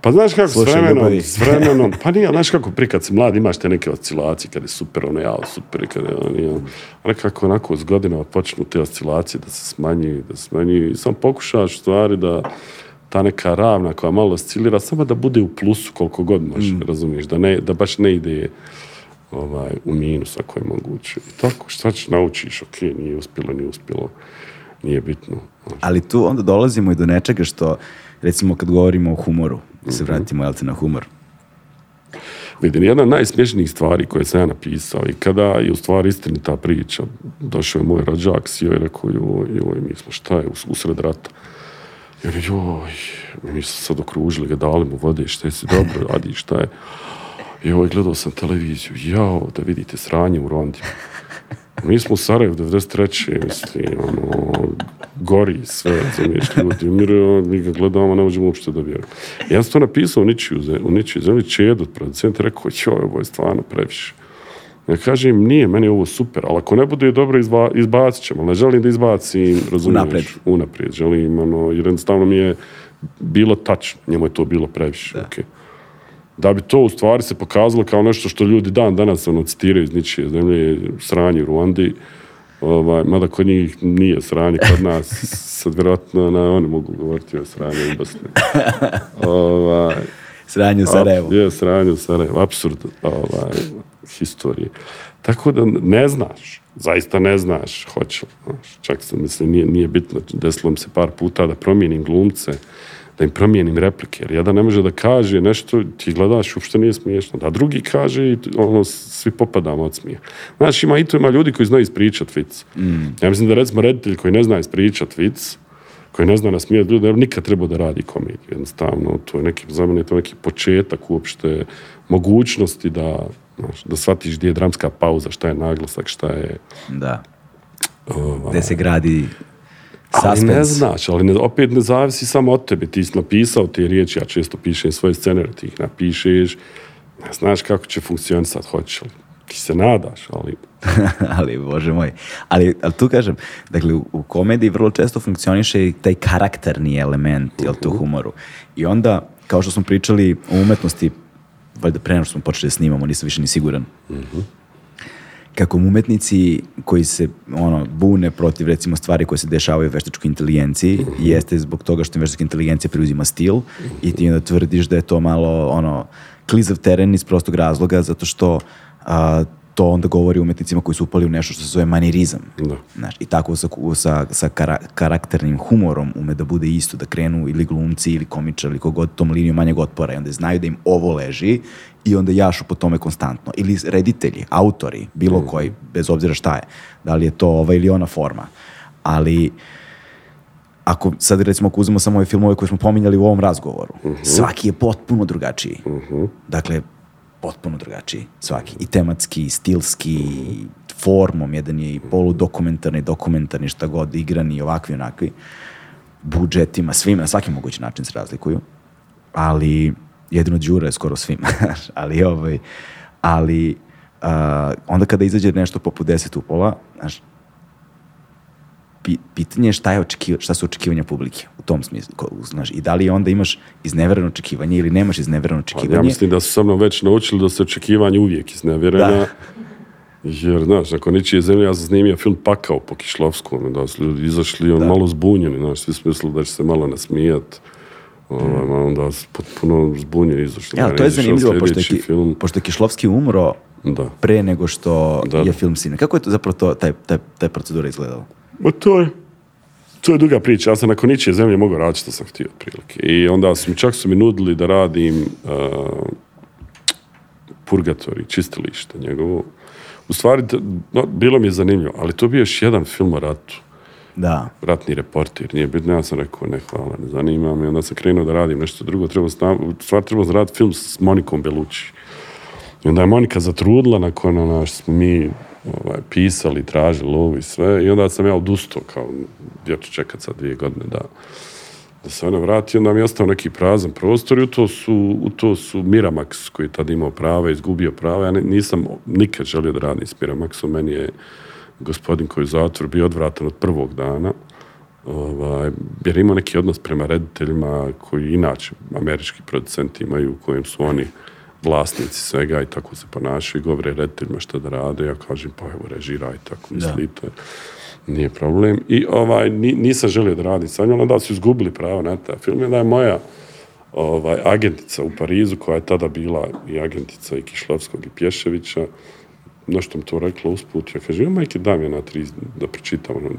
Pa znaš kako, s Slušaj, vremenom, ljubavi. s vremenom, pa nije, znaš kako, prije kad si mlad imaš te neke oscilacije, kad je super, ono, ja, super, kad je, ono, nije, a nekako onako s godinama počnu te oscilacije da se smanjuju, da se smanjuju i sam pokušaš u stvari da ta neka ravna koja malo oscilira, samo da bude u plusu koliko god može, razumiješ, da, ne, da baš ne ide ovaj, u minus ako je moguće. I tako, šta ćeš naučiš, ok, nije uspjelo, nije uspjelo, nije bitno. Ali tu onda dolazimo i do nečega što, recimo kad govorimo o humoru, da se vratimo, jel te, na humor. Vidim, jedna od najsmješnijih stvari koje sam ja napisao i kada je u stvari istinita priča, došao je moj rođak, sio i rekao, joj, joj, mi smo šta je, us- usred rata. I on je, joj, mi smo sad okružili ga, dali mu vode, šta si dobro radi, šta je. Joj, gledao sam televiziju, jao, da vidite sranje u Rondi. Mi smo u Sarajevu 93. mislim, ono, gori sve, razumiješ, ljudi umiru, mi ga gledamo, ne možemo uopšte da vjerujemo. Ja sam to napisao u ničiju, u ničiju zemlji, Čedo, producent, rekao, joj, ovo je stvarno previše. Ja kažem, nije, meni je ovo super, ali ako ne bude dobro, izba, izbacit ćemo. Ne želim da izbacim, razumiješ, Unapred. unaprijed. Želim, ono, jer jednostavno mi je bilo tačno, njemu je to bilo previše, okej da bi to u stvari se pokazalo kao nešto što ljudi dan danas ono citiraju iz ničije zemlje, sranje u Ruandi, ovaj, mada kod njih nije sranje, kod nas sad vjerojatno na, oni mogu govoriti o sranju u Bosni. ovaj, Sranje u Sarajevu. je, sranje u Sarajevu, apsurd ovaj, historije. Tako da ne znaš, zaista ne znaš, znaš. Čak sam, mislim, nije, nije bitno, desilo mi se par puta da promijenim glumce, da im promijenim replike, jer jedan ne može da kaže nešto, ti gledaš, uopšte nije smiješno, da drugi kaže i ono, svi popadamo od smija. Znaš, ima i to ima ljudi koji znaju ispričat vic. Ja mislim da recimo reditelj koji ne zna ispričat vic, koji ne zna nasmijati ljude, nikad trebao da radi komediju. Jednostavno, to je neki, za mene je to neki početak uopšte mogućnosti da, znaš, da shvatiš gdje je dramska pauza, šta je naglasak, šta je... Da. ovaj, se gradi ali ne znaš, ali ne, opet ne zavisi samo od tebe. Ti si napisao te riječi, ja često pišem svoje scenare, ti ih napišeš, ne znaš kako će funkcionisati, hoće li. Ti se nadaš, ali ali, bože moj. Ali, ali tu kažem, dakle, u, u komediji vrlo često funkcioniše i taj karakterni element, jel te, u humoru. I onda, kao što smo pričali o umetnosti, valjda pre nego što smo počeli da snimamo, nisam više ni siguran, kako umetnici koji se ono bune protiv recimo stvari koje se dešavaju u veštačkoj inteligenciji jeste zbog toga što veštačka inteligencija preuzima stil i ti onda tvrdiš da je to malo ono klizav teren iz prostog razloga zato što a, to onda govori umetnicima koji su upali u nešto što se zove manirizam. Da. Znaš, I tako sa, sa, sa kara- karakternim humorom ume da bude isto, da krenu ili glumci ili komičar ili kogod tom linijom manjeg otpora i onda znaju da im ovo leži i onda jašu po tome konstantno. Ili reditelji, autori, bilo koji, bez obzira šta je. Da li je to ova ili ona forma. Ali ako sad recimo ako uzmemo samo ove filmove koje smo pominjali u ovom razgovoru, svaki je potpuno drugačiji. Dakle, potpuno drugačiji svaki. I tematski, i stilski, i formom. Jedan je i poludokumentarni, dokumentarni, šta god, igrani, ovakvi, onakvi. Budžetima, svima, na svaki mogući način se razlikuju. Ali, jedino Đura je skoro svim. ali, ovaj, ali, a, onda kada izađe nešto poput 10 upola, znaš, pitanje je šta, je očekiva, šta su očekivanja publike u tom smislu. Znaš, I da li onda imaš iznevereno očekivanje ili nemaš iznevereno Pa očekivanje. ja mislim da su sa mnom već naučili da se očekivanje uvijek iznevjerena. Da. Jer, znaš, ako ničije zemlje, ja sam snimio film Pakao po Kišlovskom, da su ljudi izašli on malo zbunjeni, znaš, svi su mislili da će se malo nasmijat. Ovaj, ma onda su potpuno zbunjeni izašli. Ja, Da, to je zanimljivo, pošto je, film. pošto je Kišlovski umro Da. pre nego što Da. je film sine. Kako je to zapravo to, taj, taj, taj procedura izgledala? Ma to je, to je duga priča. Ja sam nakon ničije zemlje mogao raditi što sam htio otprilike. I onda su mi, čak su mi nudili da radim uh, Purgatori, čistilište njegovo. U stvari, no, bilo mi je zanimljivo, ali to bio još jedan film o ratu. Da. ratni reporter, nije bitno, ja sam rekao ne hvala, ne zanima me, onda sam krenuo da radim nešto drugo, trebao sam, u stvari trebao sam raditi film s Monikom Belucci. I onda je Monika zatrudila nakon ona što smo mi ovaj, pisali, tražili lovu i sve, i onda sam ja odustao, kao, ja ću čekat sad dvije godine da, da se ona vrati, onda mi je ostao neki prazan prostor i u to su, u to su Miramax koji je tad imao prava, izgubio prava, ja nisam nikad želio da radim s Miramaxom, meni je gospodin koji je u zatvoru bio odvratan od prvog dana, ovaj, jer ima neki odnos prema rediteljima koji inače američki producenti imaju u kojem su oni vlasnici svega i tako se ponašaju i govore rediteljima šta da rade, ja kažem pa evo režiraj tako mislite. Nije problem. I ovaj, ni- nisam želio da radim sa njom, onda su izgubili pravo na taj film. I onda je moja ovaj, agentica u Parizu, koja je tada bila i agentica i Kišlovskog i Pješevića, nešto mi to rekla usput, ja kažem, majke, dam je na tri da pročitam, ono,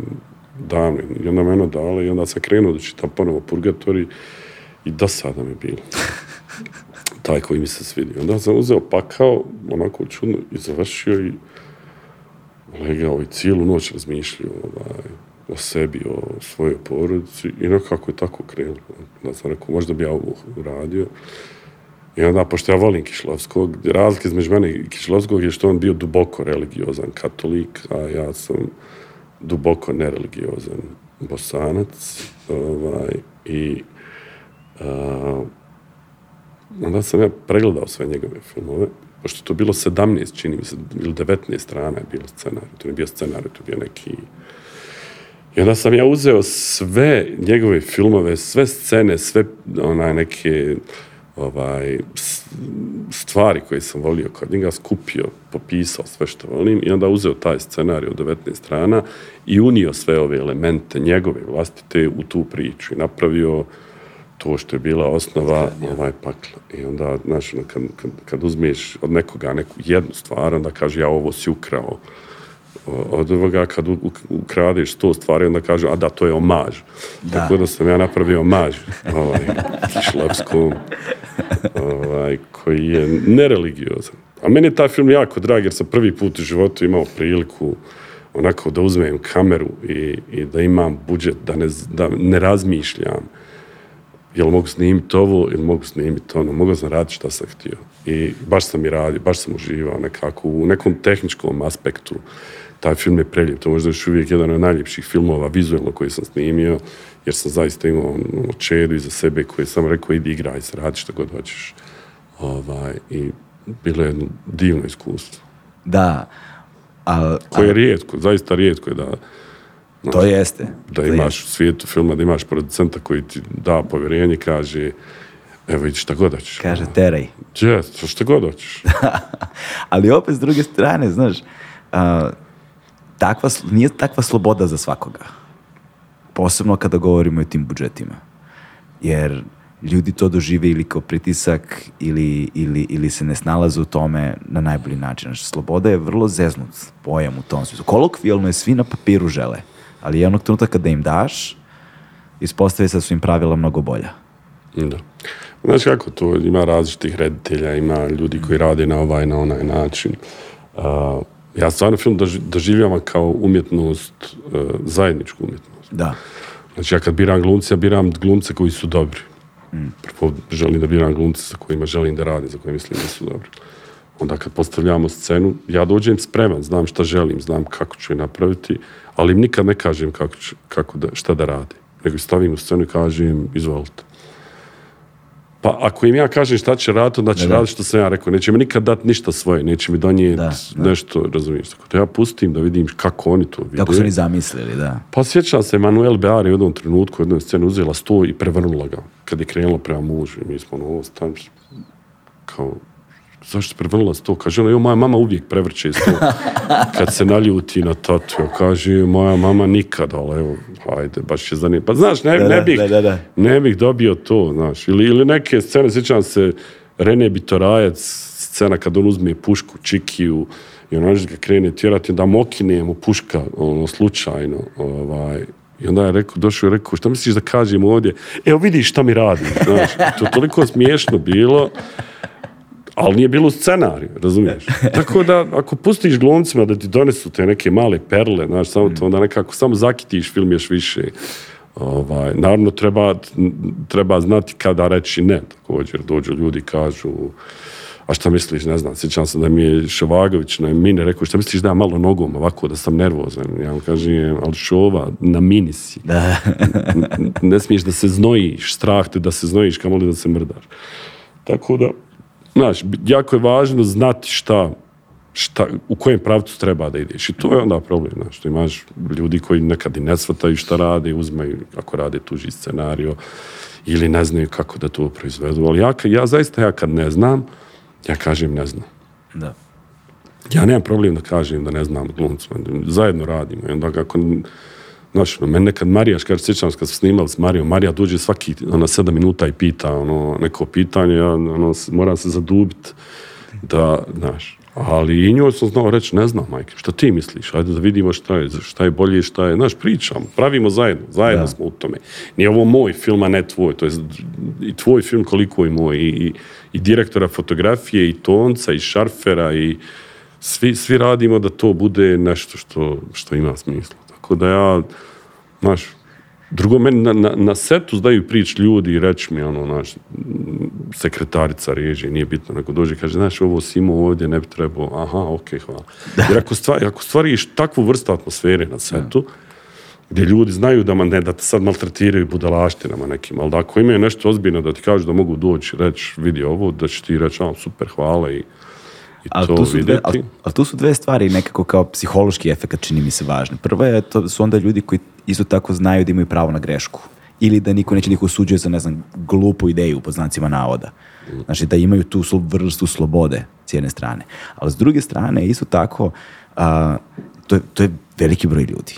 davno, i onda me ono dala i onda sam krenuo da čitam ponovo Purgatori i dosada mi je bilo. Taj koji mi se svidio. Onda sam uzeo pakao, onako čudno, i završio i legao i cijelu noć razmišljao ovaj, o sebi, o svojoj porodici i nekako je tako krenulo. Onda sam rekao, možda bi ja ovo uradio. I onda, pošto ja volim Kišlovskog, razlika između mene i Kišlovskog je što on bio duboko religiozan katolik, a ja sam duboko nereligiozan bosanac. Ovaj, I a, onda sam ja pregledao sve njegove filmove, pošto je to bilo 17, čini mi se, ili 19 strana je bilo scenarij, to nije bio scenarij, to je bio neki... I onda sam ja uzeo sve njegove filmove, sve scene, sve onaj neke ovaj, stvari koje sam volio kod njega, skupio, popisao sve što volim i onda uzeo taj scenarij od 19 strana i unio sve ove elemente njegove vlastite u tu priču i napravio to što je bila osnova ovaj pakla. I onda, znaš, ono, kad, kad, kad uzmeš od nekoga neku jednu stvar, onda kaže ja ovo si ukrao od ovoga kad ukradeš sto stvari, onda kaže, a da, to je omaž. Tako da sam ja napravio omaž ovaj, Kišlavskom, ovaj, koji je nereligiozan. A meni je taj film jako drag, jer sam prvi put u životu imao priliku onako da uzmem kameru i, i da imam budžet, da ne, da ne razmišljam jel mogu snimiti ovo ili mogu snimiti ono, mogu sam raditi šta sam htio. I baš sam i radio, baš sam uživao nekako u nekom tehničkom aspektu. Taj film je prelijep, to možda još uvijek jedan od najljepših filmova vizualno koji sam snimio, jer sam zaista imao ono, čedu iza sebe koji sam rekao idi igraj se, radi što god hoćeš. Ovaj, I bilo je jedno divno iskustvo. Da, a, Koje je rijetko, zaista rijetko je da, to jeste. da To imaš u svijetu filma, da imaš producenta koji ti da povjerenje kaže evo vidi šta god hoćeš. Kaže, teraj. Yes, šta god hoćeš. Ali opet s druge strane, znaš, a, takva, nije takva sloboda za svakoga. Posebno kada govorimo o tim budžetima. Jer ljudi to dožive ili kao pritisak ili, ili, ili se ne snalaze u tome na najbolji način. Znači, sloboda je vrlo zeznut pojam u tom smislu. Kolokvijalno je svi na papiru žele, ali jednog trenutka kada im daš, ispostavi se da su im pravila mnogo bolja. Da. Znaš kako to, ima različitih reditelja, ima ljudi koji rade na ovaj, na onaj način. A, ja stvarno film doži- doživljavam kao umjetnost, e, zajedničku umjetnost. Da. Znači ja kad biram glumce, ja biram glumce koji su dobri. Prvo želim da biram glumce sa kojima želim da radim, za koje mislim da su dobri. Onda kad postavljamo scenu, ja dođem spreman, znam šta želim, znam kako ću je napraviti, ali im nikad ne kažem kako, kako da, šta da radi. Nego stavim u scenu i kažem, izvolite. Pa ako im ja kažem šta će raditi, onda će raditi što sam ja rekao. Neće mi nikad dati ništa svoje, neće mi donijeti nešto, razumiješ. Tako da ja pustim da vidim kako oni to vide. Kako su oni zamislili, da. Pa sjećam se, Manuel Bear je u jednom trenutku, u jednoj sceni uzela sto i prevrnula ga. Kad je krenula prema mužu mi smo ono, ovo stan, kao, zašto prevrnula sto? Kaže ona, jo, moja mama uvijek prevrće sto. Kad se naljuti na tatu, kaže, moja mama nikad, ali evo, hajde, baš je zanimljivo. Pa znaš, ne, Da, ne, bih, da, da, ne bih dobio to, znaš. Ili, ili neke scene, sjećam se, Rene Bitorajac, scena kad on uzme pušku, čikiju, i ono ga krene tjerati, da mu okine mu puška, ono, slučajno, ovaj, i onda je rekao, došao i rekao, šta misliš da kažem ovdje? Evo vidiš šta mi radi, znaš. To je toliko smiješno bilo, ali nije bilo u scenariju, razumiješ? Tako da, ako pustiš glumcima da ti donesu te neke male perle, znaš, samo to onda nekako, samo zakitiš film još više. Ovaj, naravno, treba, treba znati kada reći ne, također. Dođu ljudi kažu, a šta misliš, ne znam, sjećam se da mi je Šovagović na mini rekao, šta misliš da ja malo nogom ovako, da sam nervozan. Ja mu kažem, ali šova, na mini si. Da. Ne smiješ da se znojiš, strah te da se znojiš, kamoli da se mrdaš. Tako da, znaš, jako je važno znati šta, šta, u kojem pravcu treba da ideš. I to je onda problem, znaš, što imaš ljudi koji nekad i ne shvataju šta rade, uzmaju, ako rade tuži scenario, ili ne znaju kako da to proizvedu. Ali ja, ja zaista, ja kad ne znam, ja kažem ne znam. da. Ja nemam problem da kažem da ne znam glumcima. Zajedno radimo. I onda kako... Znaš, ono, meni nekad Marija, kaže, sjećam kad smo snimali s Marijom, Marija dođe svaki ona, sedam minuta i pita ono, neko pitanje, ja ono, moram se zadubiti da, znaš, ali i njoj sam znao reći, ne znam, majke, šta ti misliš, ajde da vidimo šta je, šta je bolje, šta je, znaš, pričamo, pravimo zajedno, zajedno Da. smo u tome. Nije ovo moj film, a ne tvoj, to je i tvoj film koliko je moj, i, i, i direktora fotografije, i tonca, i šarfera, i svi, svi radimo da to bude nešto što, što ima smisla. Tako da ja, znaš, drugo, meni na, na, na setu zdaju prič ljudi i reći mi, ono, znaš, sekretarica režije, nije bitno, nego dođe i kaže, znaš, ovo si imao ovdje, ne bi trebao, aha, okej, hvala. Jer ako, stvari, ako stvariš takvu vrstu atmosfere na setu, gdje ljudi znaju da, ma ne, da te sad maltretiraju budalaštinama nekim, ali da ako imaju nešto ozbiljno da ti kažu da mogu doći reći, vidi ovo, da će ti reći, a, super, hvala i, i Ali to tu, su dve, vidjeti. ali, ali tu su dve stvari nekako kao psihološki efekt čini mi se važne. Prva je to su onda ljudi koji isto tako znaju da imaju pravo na grešku. Ili da niko neće njih osuđuje za, ne znam, glupu ideju pod znacima navoda. Znači da imaju tu vrstu slobode s jedne strane. Ali s druge strane, isto tako, a, to, je, to je veliki broj ljudi.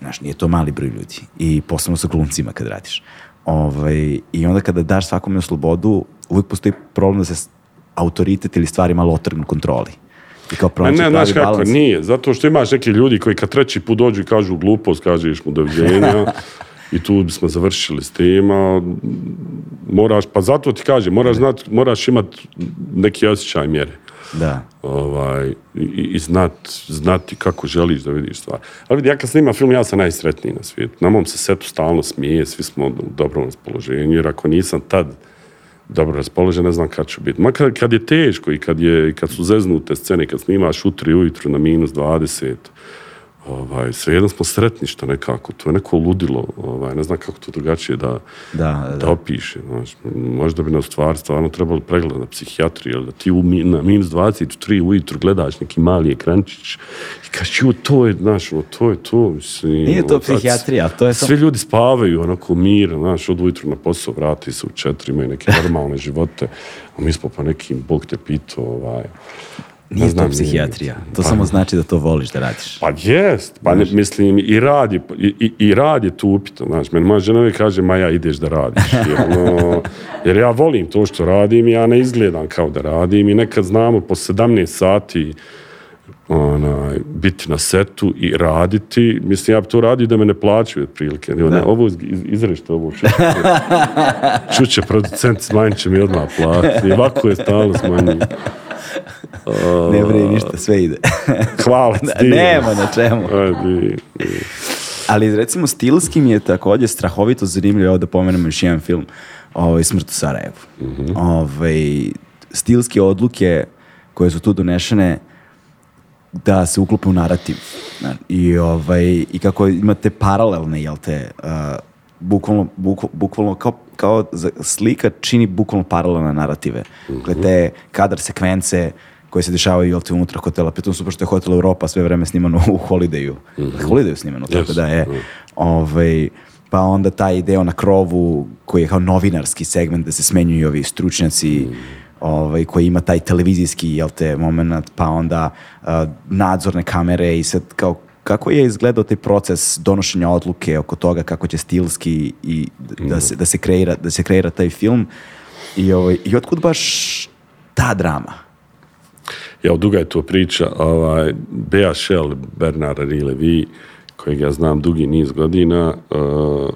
Znaš, nije to mali broj ljudi. I posebno sa glumcima kad radiš. Ovaj, I onda kada daš svakome slobodu, uvijek postoji problem da se autoritet ili stvari malo otrgnu kontroli. I kao ne, pravi znaš kako, balans. nije. Zato što imaš neki ljudi koji kad treći put dođu i kažu glupost, kažeš mu doviđenja i tu bismo završili s tema. Moraš, pa zato ti kažem, moraš, znat, moraš imat neki osjećaj mjere. Da. Ovaj, i, i znat, znati kako želiš da vidiš stvar. Ali vidi, ja kad snimam film, ja sam najsretniji na svijetu. Na mom se setu stalno smije, svi smo u dobrom raspoloženju, jer ako nisam tad dobro raspoložen, ne znam kad ću biti. Ma kad, je teško i kad, je, kad su zeznute scene, kad snimaš u tri ujutru na minus 20, ovaj, svejedno smo sretni što nekako, to je neko ludilo, ovaj, ne znam kako to drugačije da, Da, da. opiše. Znaš, možda bi na stvar stvarno trebalo pregled na psihijatriji, jer da ti u, na minus 23 ujutru gledaš neki mali ekrančić i kažeš, ju, to je, znaš, ono, to je to. Mislim, Nije to ono, sad psihijatrija, to je Svi ljudi spavaju onako mir, znaš, od ujutru na posao, vrati se u četiri, imaju neke normalne živote, a mi smo pa nekim, Bog te pitao, ovaj, Nije znam, to psihijatija. To Pa- samo znači da to voliš da radiš. pa jest, pa ne, mislim, i rad je, i, i- i rad je tu upitno, znaš, meni moja žena uvijek kaže, ma ja ideš da radiš, jer, ono, jer ja volim to što radim i ja ne izgledam kao da radim i nekad znamo po 17 sati onaj, biti na setu i raditi, mislim, ja bi to radio da me ne plaćaju otprilike, ne, ovo iz, izrešte ovo, čuće, producent, smanjit će mi odmah plati, ovako je stalno smanjuje. Ne vrije ništa, sve ide. Hvala ti. Nema na čemu. Ajde, Ali recimo stilski mi je također strahovito zanimljivo, evo da pomenemo još jedan film, ovaj, Smrt u Sarajevu. Ovaj, stilske odluke koje su tu donešene da se uklope u narativ. I, ovaj, I kako imate paralelne, jel te, uh, bukvalno, bukva- bukvalno kao, kao slika čini bukvalno paralelne narative. Dakle, te kadar sekvence koje se dešavaju te unutra hotela, pritom su pošto je hotel Europa sve vreme snimano u Holidayu. Holidayu snimano, tako Yes, da je. da. Ovaj, pa onda taj deo na krovu koji je kao novinarski segment da se smenjuju ovi stručnjaci ovaj, koji ima taj televizijski jel te, moment, pa onda a, nadzorne kamere i sad kao kako je izgledao taj proces donošenja odluke oko toga kako će stilski i da se, da se, kreira, da se kreira taj film i, ovaj, i otkud baš ta drama? Ja, duga je to priča. Ovaj, Bea Shell, Bernard Henri Levy, kojeg ja znam dugi niz godina, uh,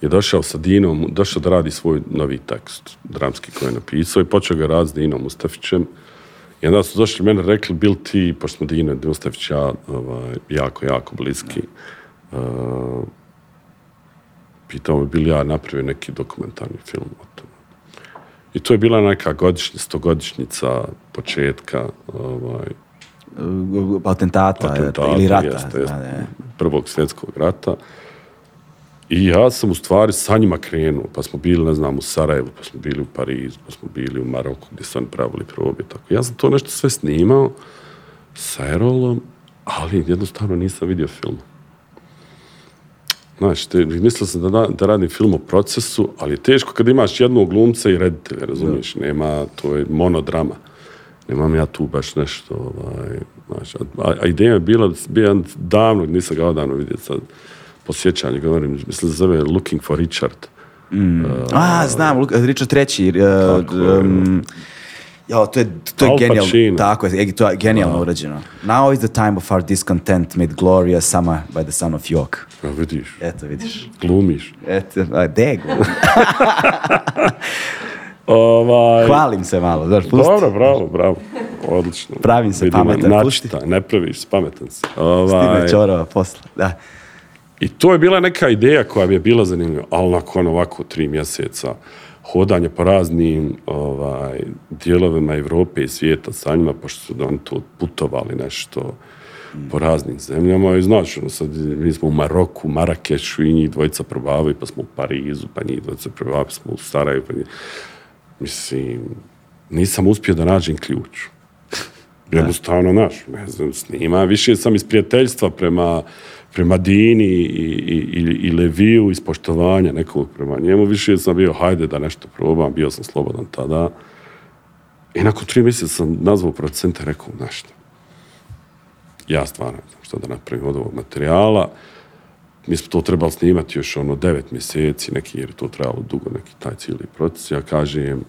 je došao sa Dinom, došao da radi svoj novi tekst, dramski koji je napisao i počeo ga raditi s Dinom Mustafićem. I onda su došli mene rekli, bil ti, pošto smo Dino Mustafić i ja ovaj, jako, jako bliski, uh, pitao me bil ja napravio neki dokumentarni film o tome. I to je bila neka godišnja, stogodišnjica početka ovaj, Atentata, atentata, ili rata. jeste, jeste, prvog svjetskog rata. I ja sam u stvari sa njima krenuo, pa smo bili, ne znam, u Sarajevu, pa smo bili u Parizu, pa smo bili u Maroku gdje su oni pravili probe. Tako. Ja sam to nešto sve snimao sa Erolom, ali jednostavno nisam vidio film. Znaš, te, mislio sam da, da, da radim film o procesu, ali je teško kad imaš jednog glumca i reditelja, razumiješ, nema, to je monodrama. imam ja tu baš nešto, ovaj, znaš, a, a ideja je bila, bio jedan davno, nisam ga odavno vidio sad, po sjećanju, govorim, mislim da zove Looking for Richard. A, znam, Richard treći. Uh, um, jo, to je, to je Al genijalno. Tako je, e, to je genijalno urađeno. Now is the time of our discontent made glorious summer by the son of York. Ja, vidiš, Eto, vidiš. glumiš. Eto, a, degu. Ovaj, Hvalim se malo, znaš, pusti. Dobro, bravo, bravo. Odlično. Pravim se Vidim, pametan, načita, ne praviš, pametan si. Stigne Ovaj, čorova posla, da. I to je bila neka ideja koja bi je bila zanimljiva, ali nakon ovako tri mjeseca hodanje po raznim ovaj, dijelovima Evrope i svijeta sa njima, pošto su oni tu putovali nešto po raznim zemljama i znaš, ono, sad mi smo u Maroku, Marakešu i njih dvojica probavaju, pa smo u Parizu, pa njih dvojica probavaju, pa smo u Sarajevu, pa njih... Mislim, nisam uspio da nađem ključ. Jednostavno, naš, ne znam, snima. Više sam iz prijateljstva prema, prema Dini i, i, i, i Leviju, iz poštovanja nekog prema njemu. Više sam bio, hajde da nešto probam, bio sam slobodan tada. I nakon tri mjeseca sam nazvao producenta i rekao, nešto. Ja stvarno ne znam što da napravim od ovog materijala. Mi smo to trebali snimati još ono devet mjeseci, neki, jer je to trebalo dugo, neki taj cijeli proces. Ja kažem,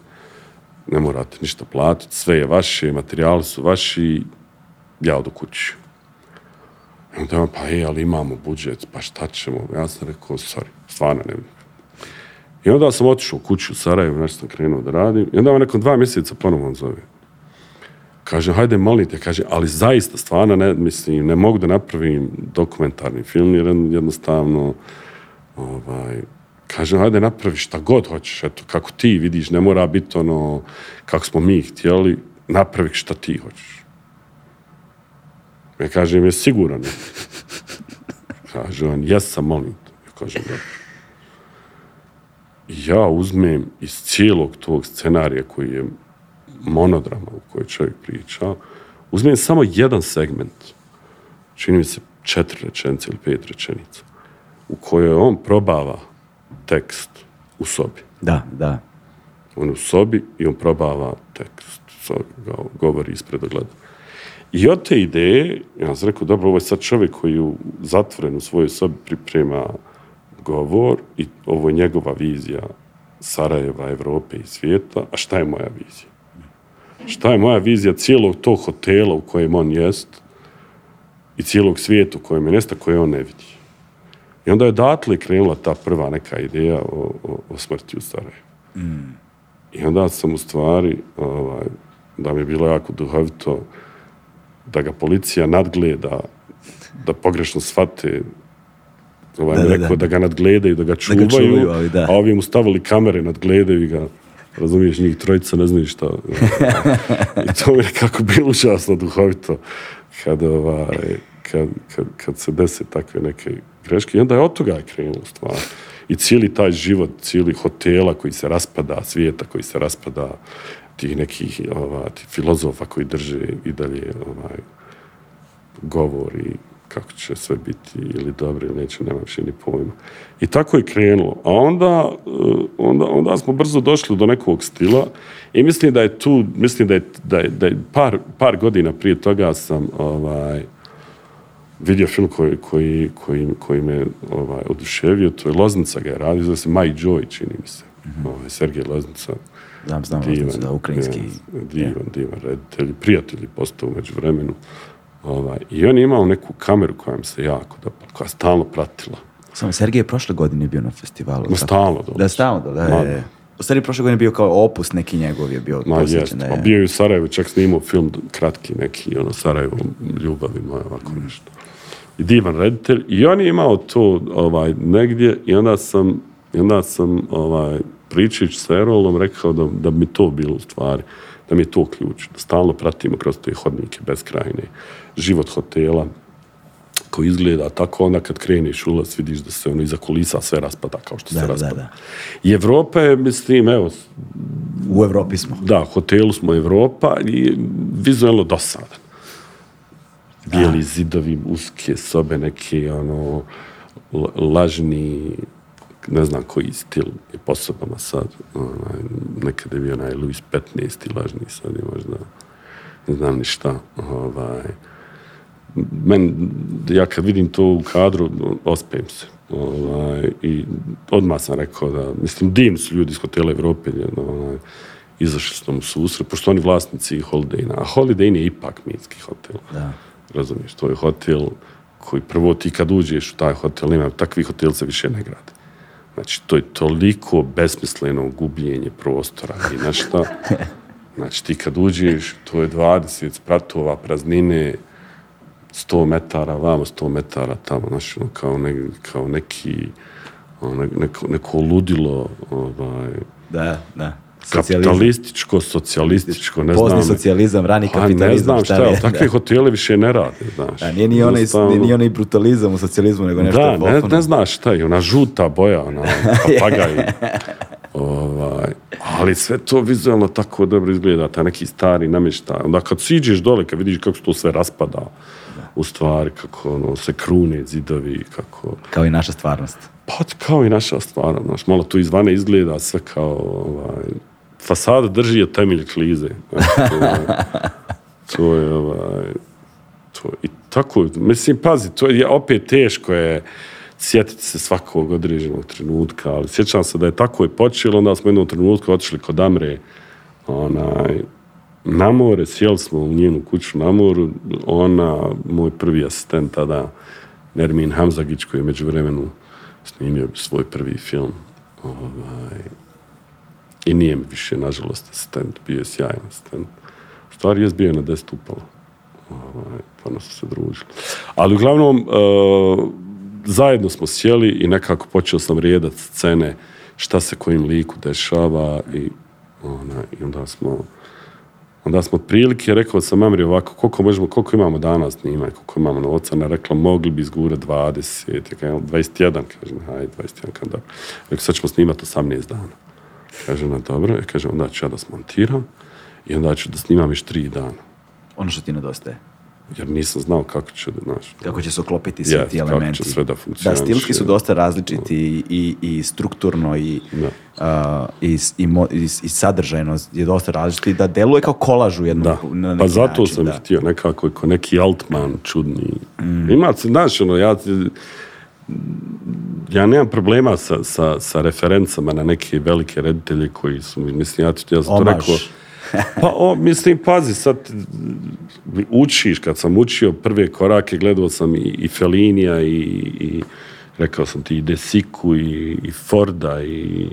ne morate ništa platiti, sve je vaše, materijali su vaši, ja odu kući. I onda on, pa ej, ali imamo budžet, pa šta ćemo? Ja sam rekao, sorry, stvarno ne. I onda sam otišao u kuću u Sarajevo, nešto sam krenuo da radim. I onda on nakon dva mjeseca ponovo on zove. Kaže, hajde, molim te, kaže, ali zaista, stvarno, ne, mislim, ne mogu da napravim dokumentarni film, jer jednostavno, ovaj, kaže, hajde, napravi šta god hoćeš, eto, kako ti vidiš, ne mora biti ono, kako smo mi htjeli, napravi šta ti hoćeš. Ja kažem, je siguran? Kaže on, jesam, molim te. Ja kažem, ja uzmem iz cijelog tog scenarija koji je monodrama u kojoj čovjek priča, uzmem samo jedan segment, čini mi se četiri rečenice ili pet rečenica, u kojoj on probava tekst u sobi. Da, da. On je u sobi i on probava tekst. So, go- govori ispred ogleda. I od te ideje, ja sam rekao, dobro, ovo je sad čovjek koji je zatvoren u svojoj sobi priprema govor i ovo je njegova vizija Sarajeva, Evrope i svijeta, a šta je moja vizija? Šta je moja vizija cijelog tog hotela u kojem on jest i cijelog svijeta u kojem je nesta koje on ne vidi? I onda je odatle krenula ta prva neka ideja o, o, o smrti u Sarajevu. I onda sam u stvari, ovaj, da mi je bilo jako duhovito, da ga policija nadgleda, da pogrešno shvate, ovaj, Da, da, da, rekao da. da. ga nadgledaju, da ga čuvaju, čuvaju, ali da. a ovi mu stavili kamere, nadgledaju ga, razumiješ, njih trojica ne znaju šta. I to mi je nekako bilo užasno duhovito kad, ovaj, kad, kad, kad se dese takve neke greške. I onda je od toga je krenulo stvar. I cijeli taj život, cijeli hotela koji se raspada, svijeta koji se raspada, tih nekih ova, tih filozofa koji drže i dalje ovaj, govori kako će sve biti ili dobro ili neće, nema više ni pojma. I tako je krenulo. A onda, eh, onda, onda smo brzo došli do nekog stila i mislim da je tu, mislim da je, da je, da je par, par godina prije toga sam ovaj, vidio film koji, koji, koji, koji me ovaj, oduševio, to je Loznica ga je radio, zove se My Joy, čini mi se. Ovaj, Sergej Loznica. Znam, znam, Divan, da, ukrajinski. divan, divan reditelj, prijatelji postao među vremenu. Ovaj, I on je imao neku kameru koja mi se jako, da, koja stalno pratila. Samo Sergej je prošle godine bio na festivalu. Ma stalno dolazi. Da, stalno, da, da. Je. U stvari prošle godine bio kao opus neki njegov je bio Ma jest, da pa je. bio je u Sarajevu, čak snimao film kratki neki, ono, Sarajevo, ljubavi moja, ovako nešto. I divan reditelj. I on je imao to ovaj, negdje i onda sam, i onda sam ovaj, pričajući sa Erolom rekao da, da bi to bilo stvari, da mi je to ključ, da stalno pratimo kroz te hodnike beskrajne, život hotela, koji izgleda tako, onda kad kreneš ulaz vidiš da se ono iza kulisa sve raspada kao što Da, se da, raspada. da. I Evropa je, mislim, evo, U Evropi smo. da, hotelu smo Evropa i vizualno dosadan. Bijeli zidovi, uske sobe, neke ono, la- lažni, ne znam koji stil je po sobama sad. Onaj, nekada je bio onaj Louis 15. lažni, sad je možda ne znam ni šta. Ovaj, men, ja kad vidim to u kadru, ospijem se. Ovaj, I odmah sam rekao da, mislim, divni su ljudi iz hotela Evrope, ovaj, izašli s tom u susret, pošto oni vlasnici Holiday Inn, a Holiday Inn je ipak mitski hotel. Da. Razumiješ, to je hotel koji prvo ti kad uđeš u taj hotel, nema, takvi hoteli se više ne grade. Znači, to je toliko besmisleno gubljenje prostora i nešto. Znači, ti kad uđeš, to je 20 spratova praznine, 100 metara vamo, 100 metara tamo, znači, ono, kao, ne, kao neki, ono, neko, neko ludilo, ovaj, Da, da. Kapitalističko, socijalističko, ne Pozni znam. socijalizam, rani kapitalizam. ne znam šta, je, ali takve hotele više ne rade, znaš. Da, nije ni onaj, nije ni onaj brutalizam u socijalizmu, nego nešto Da, je ne, ne znaš šta je, ona žuta boja, ona papagaj. ovaj, ali sve to vizualno tako dobro izgleda, taj neki stari namještaj. Onda kad siđeš dole, kad vidiš kako se to sve raspada, u stvari, kako ono, se krune zidovi, kako... Kao i naša stvarnost. Pa kao i naša stvar, znaš, malo tu izvana izgleda sve kao, ovaj, fasada drži je temelj klize. To, je- to je, ovaj, to, i tako, mislim, pazi, to je opet teško je sjetiti se svakog određenog trenutka, ali sjećam se da je tako je počelo, onda smo jednom trenutku otišli kod Amre, onaj, na more, sjeli smo u njenu kuću na moru, ona, moj prvi asistent tada, Nermin Hamzagić, koji je među vremenu snimio svoj prvi film. Ovaj, I nije mi više, nažalost, asistent, bio je sjajan asistent. Stvari je bio na deset upala. Ovaj, pa su se družili. Ali uglavnom, uh, zajedno smo sjeli i nekako počeo sam rijedat scene šta se kojim liku dešava i, ona, i onda smo Onda smo otprilike, rekao sam Amri ovako, koliko, možemo, koliko imamo danas snimanja, koliko imamo novca, ona rekla, mogli bi izgura 20, ja kažem, 21, kažem, hajde, 21, kažem, dobro. Rekao, sad ćemo snimati 18 dana. Kaže, na dobro, ja kažem, onda ću ja da smontiram i onda ću da snimam još 3 dana. Ono što ti nedostaje. Jer nisam znao kako da, znaš, Kako će se uklopiti svi Yes, ti kako elementi. će sve da Da, funkcioniše. stilski su dosta različiti i, i, i strukturno i, Da. a, i, i, i, i sadržajno je dosta različiti da deluje kao kolaž u jednom Da, na neki pa zato način, sam da. htio nekako ko neki Altman čudni. Mm. Ima, znaš, ono, ja, ja nemam problema sa, sa, sa referencama na neke velike reditelje koji su, mi- mislim, ja, ja sam to rekao, pa o, mislim, pazi, sad učiš, kad sam učio prve korake, gledao sam i, i Felinija i, i rekao sam ti i Desiku i, i Forda i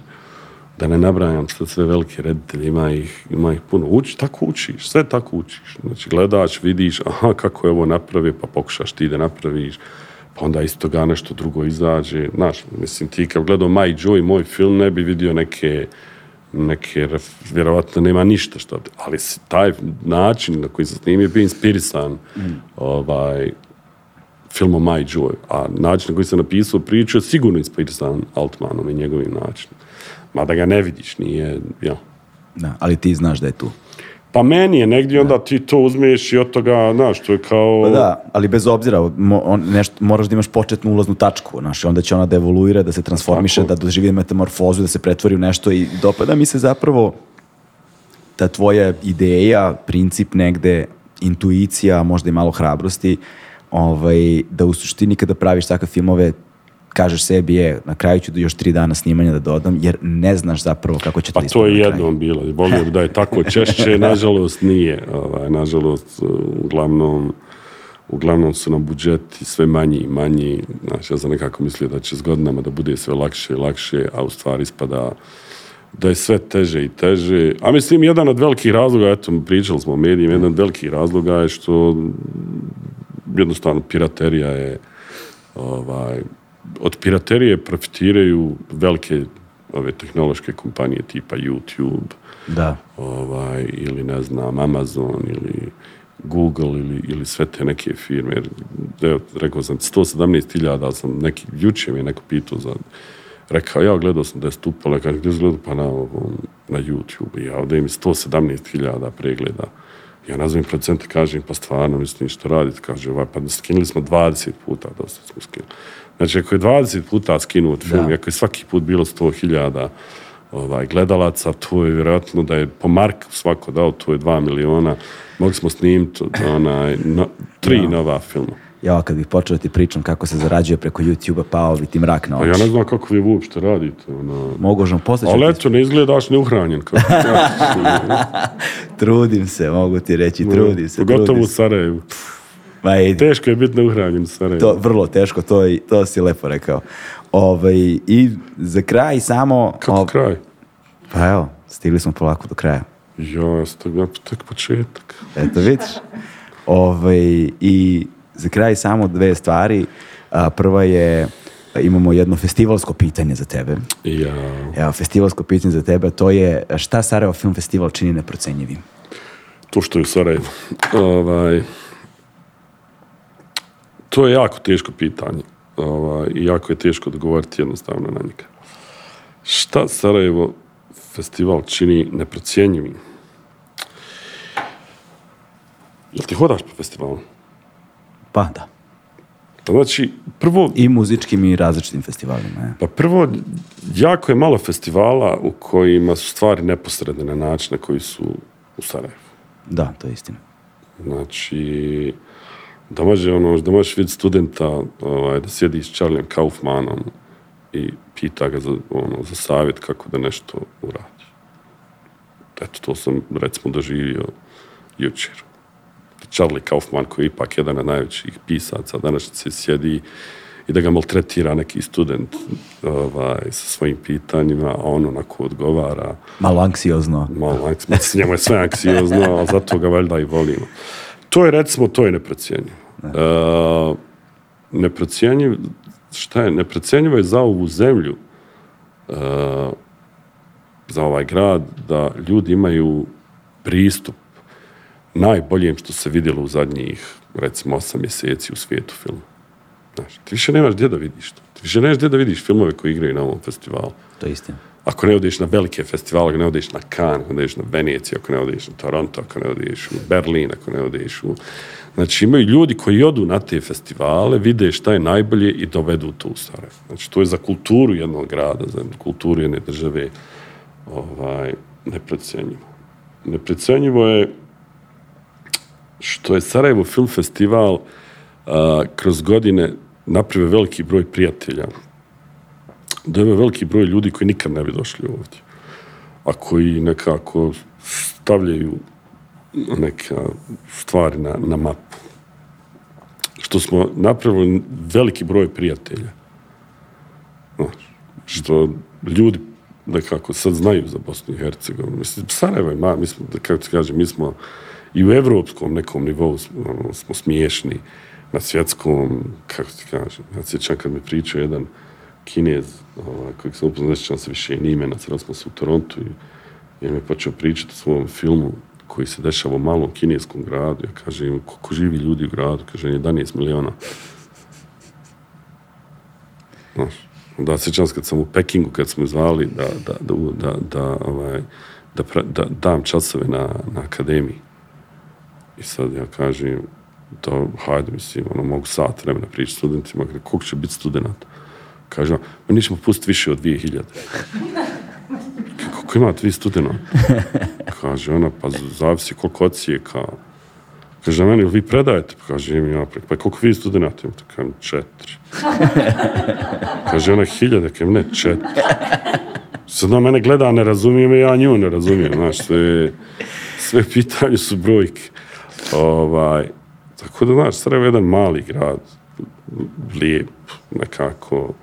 da ne nabrajam sad sve velike reditelje, ima ih, ima ih puno. Uči, tako učiš, sve tako učiš. Znači, gledaš, vidiš, aha, kako je ovo napravio, pa pokušaš ti da napraviš, onda iz toga nešto drugo izađe. Znaš, mislim, ti kad gledao My Joy, moj film, ne bi vidio neke neke, vjerovatno nema ništa što, ali taj način na koji se snimio je bio inspirisan ovaj, filmom My Joy, a način na koji se napisao priču je sigurno inspirisan Altmanom i njegovim načinom. Mada ga ne vidiš, nije, ja. Da, ali ti znaš da je tu. Pa meni je negdje onda ti to uzmeš i od toga, znaš, to je kao... Pa da, ali bez obzira, mo, on, nešto, moraš da imaš početnu ulaznu tačku, znaš, onda će ona da evoluira, da se transformiše, Tako. da doživi metamorfozu, da se pretvori u nešto i dopada mi se zapravo ta tvoja ideja, princip negde, intuicija, možda i malo hrabrosti, ovaj, da u suštini kada praviš takve filmove, kažeš sebi je, na kraju ću još tri dana snimanja da dodam, jer ne znaš zapravo kako će Pa to to je na jednom bilo. Volio da je tako češće, nažalost nije. Ovaj, nažalost, uglavnom, uglavnom su nam budžeti sve manji i manji. Znaš, ja sam nekako mislio da će s godinama da bude sve lakše i lakše, a u stvari ispada da je sve teže i teže. A mislim, jedan od velikih razloga, eto, pričali smo o medijima, jedan od velikih razloga je što jednostavno piraterija je ovaj, od piraterije profitiraju velike ove tehnološke kompanije tipa YouTube Da. ovaj, ili ne znam Amazon ili Google ili, ili sve te neke firme. Jer, rekao sam, 117.000 sam neki, jučer mi neko pitao za rekao, ja gledao sam da je stupala, kaže, gdje gledao? Pa na, ovom, na YouTube. Ja ovdje im 117.000 pregleda. Ja nazovem procente, kažem, pa stvarno, mislim, što radite? Kaže, ovaj, pa skinuli smo 20 puta, dosta smo skinuli. Znači, ako je 20 puta skinut film, Da. ako je svaki put bilo 100.000, ovaj, gledalaca, to je vjerojatno da je po Mark svako dao, to je dva miliona. Mogli smo snimiti onaj, no, tri nova filma. Ja, kad bih počeo ti pričam kako se zarađuje preko YouTube-a, pao bi ti mrak na A oči. ja ne znam kako vi uopšte radite. Ono. Mogu žem poslije Ali eto, ne izgledaš neuhranjen. Kao. Trudim se, mogu ti reći, trudim se. Pogotovo trudim u se. Ma idi. Teško je biti neuhranjen u Sarajevu. To, vrlo teško, to, i- to si lepo rekao. Ovaj, I za kraj samo... Kako ov- kraj? Pa evo, stigli smo polako do kraja. Ja, ja tek početak. Eto, vidiš. Ovaj, I za kraj samo dve stvari. A, prva je, imamo jedno festivalsko pitanje za tebe. Ja, Evo, festivalsko pitanje za tebe, to je šta Sarajevo Film Festival čini neprocenjivim? to što je u Sarajevu. Ovaj, to je jako teško pitanje. Ovaj, I jako je teško odgovoriti jednostavno na njega. Šta Sarajevo festival čini neprocjenjivim? Jel ti hodaš po festivalu? Pa da. Pa znači, prvo, I muzičkim i različitim festivalima. je. Pa prvo, jako je malo festivala u kojima su stvari neposredne na način na koji su u Sarajevu. Da, to je istina. Znači, da može ono, da možeš vidjeti studenta ovaj, da sjedi s Charlijem Kaufmanom i pita ga za, ono, za savjet kako da nešto uradi. Eto, to sam recimo doživio jučer. Charlie Kaufman koji je ipak jedan od najvećih pisaca današnjice sjedi i da ga maltretira neki student ovaj, sa svojim pitanjima, a on onako odgovara Malo anksiozno. malo anks- s njemu je sve anksiozno, ali zato ga valjda i volimo. To je recimo, to je neprocjenjivo. Uh, neprocjenjiv, šta je, neprocjenjivo je za ovu zemlju, uh, za ovaj grad, da ljudi imaju pristup najboljem što se vidjelo u zadnjih, recimo, osam mjeseci u svijetu filmu. Znaš, ti više nemaš gdje da vidiš to. Ti više nemaš gdje da vidiš filmove koji igraju na ovom festivalu. To je istina. Ako ne odeš na velike festivale, ako ne odeš na Cannes, ako ne odeš na Veneciju, ako ne odeš na Toronto, ako ne odeš u Berlin, ako ne odeš u... Znači imaju ljudi koji odu na te festivale, vide šta je najbolje i dovedu to u Sarajevo. Znači to je za kulturu jednog grada, za kulturu jedne države ovaj, neprecenjivo. Neprecenjivo je što je Sarajevo Film Festival a, kroz godine napravio veliki broj prijatelja ima veliki broj ljudi koji nikad ne bi došli ovdje, a koji nekako stavljaju neke stvari na, na mapu. Što smo napravili veliki broj prijatelja. Što ljudi nekako sad znaju za Bosnu i Hercegovinu. Mislim, Sarajevo je, ma, mi smo, da kako ti kažem, mi smo i u evropskom nekom nivou smo, ono, smo smiješni, na svjetskom, kako ti kažem, ja se sjećam kad mi pričao jedan kinez, ovaj, kojeg sam upoznao, sjećam se više imena, sreli smo se u Torontu i, i mi je počeo pričati o svom filmu koji se dešava u malom kineskom gradu. Ja kažem, koliko živi ljudi u gradu? Kaže, 11 miliona. Znaš, da sjećam kad sam u Pekingu, kad smo zvali da, da, da, da, da, ovaj, da, pra- da dam časove na, na akademiji. I sad ja kažem, da, hajde, mislim, ono, mogu sat vremena pričati studentima, koliko će biti studenta? Kaže, on, mi nećemo pustiti više od 2000. Kaže, Koliko imate vi studenta? Kaže ona, pa zavisi koliko ocijeka. Kaže, meni, vi predajete? Pa kaže, im ja, pa koliko vi studenta imate? Kažem, četiri. Kaže ona, hiljade, kažem, ne, četiri. Sad mene gleda, ne razumije me, ja nju ne razumijem, znaš, sve, sve pitanje su brojke. Ovaj, tako da, znaš, Sarajevo je jedan mali grad, lijep, nekako,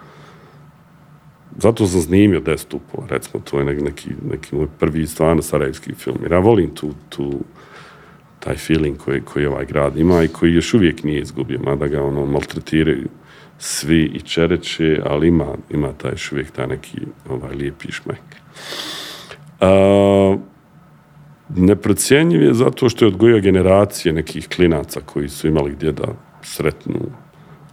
zato sam snimio 10 stupova, recimo, to je neki, neki, moj prvi stvarno sarajevski film, jer ja volim tu, tu, taj feeling koji, koji ovaj grad ima i koji još uvijek nije izgubio, mada ga ono maltretiraju svi i čereće, ali ima, ima taj još uvijek taj neki ovaj lijepi šmek. A, neprocjenjiv je zato što je odgojio generacije nekih klinaca koji su imali gdje da sretnu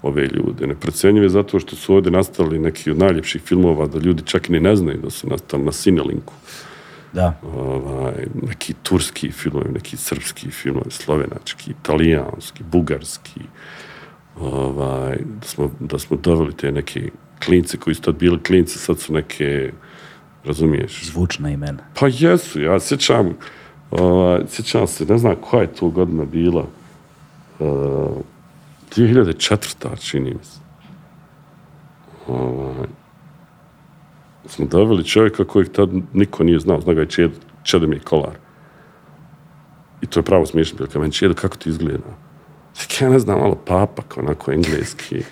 ove ljude. Neprocjenjiv je zato što su ovdje nastali neki od najljepših filmova da ljudi čak ni ne znaju da su nastali na Cinelinku Da. ovaj, neki turski filmovi, neki srpski filmovi, slovenački, italijanski, bugarski, ovaj, da, smo, da smo doveli te neke klince koji su tad bili klinci, sad su neke Razumiješ? Zvučna imena. Pa jesu, ja sjećam, ovaj, sjećam se, ne znam koja je to godina bila, uh, 2004. čini mi se. Ovaj, smo doveli čovjeka kojeg tad niko nije znao, zna ga je Čed, Čedomir Kolar. I to je pravo smiješno bilo, kao meni Čedo, kako ti izgleda? Ja ne znam, malo papak, onako engleski.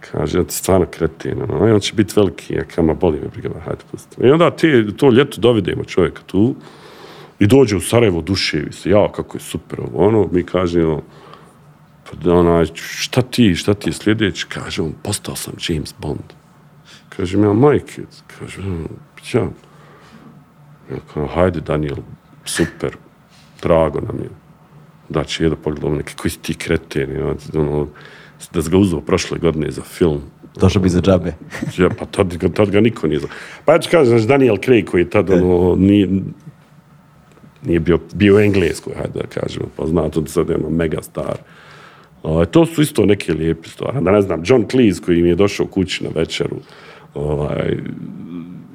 Kaže, ja ti stvarno kretin, ono, on će biti veliki, ja kama boli me briga, hajde pusti. I onda ti to ljeto dovedemo čovjeka tu i dođe u Sarajevo duševi se, ja, kako je super ono, mi kažemo, onaj, šta ti, šta ti je sljedeći? Kaže on, postao sam James Bond. Kaže mi, ja, majke, kaže, "Mm, ja, ja kao, hajde Daniel, super, drago nam je. Da će jedan pogledamo neke koji si ti kreteni, ono, da ga uzeo prošle godine za film. Došao bi za džabe. Ja, pa tad, tad ga niko nije znao. Pa ja ću kažem, znači Daniel Craig koji je tad ono, nije, nije bio, bio u Engleskoj, hajde da kažemo, pa zna, to sad je ono mega star. Ovaj, to su isto neke lijepe stvari. Da ne znam, John Cleese koji mi je došao kući na večeru, ovaj,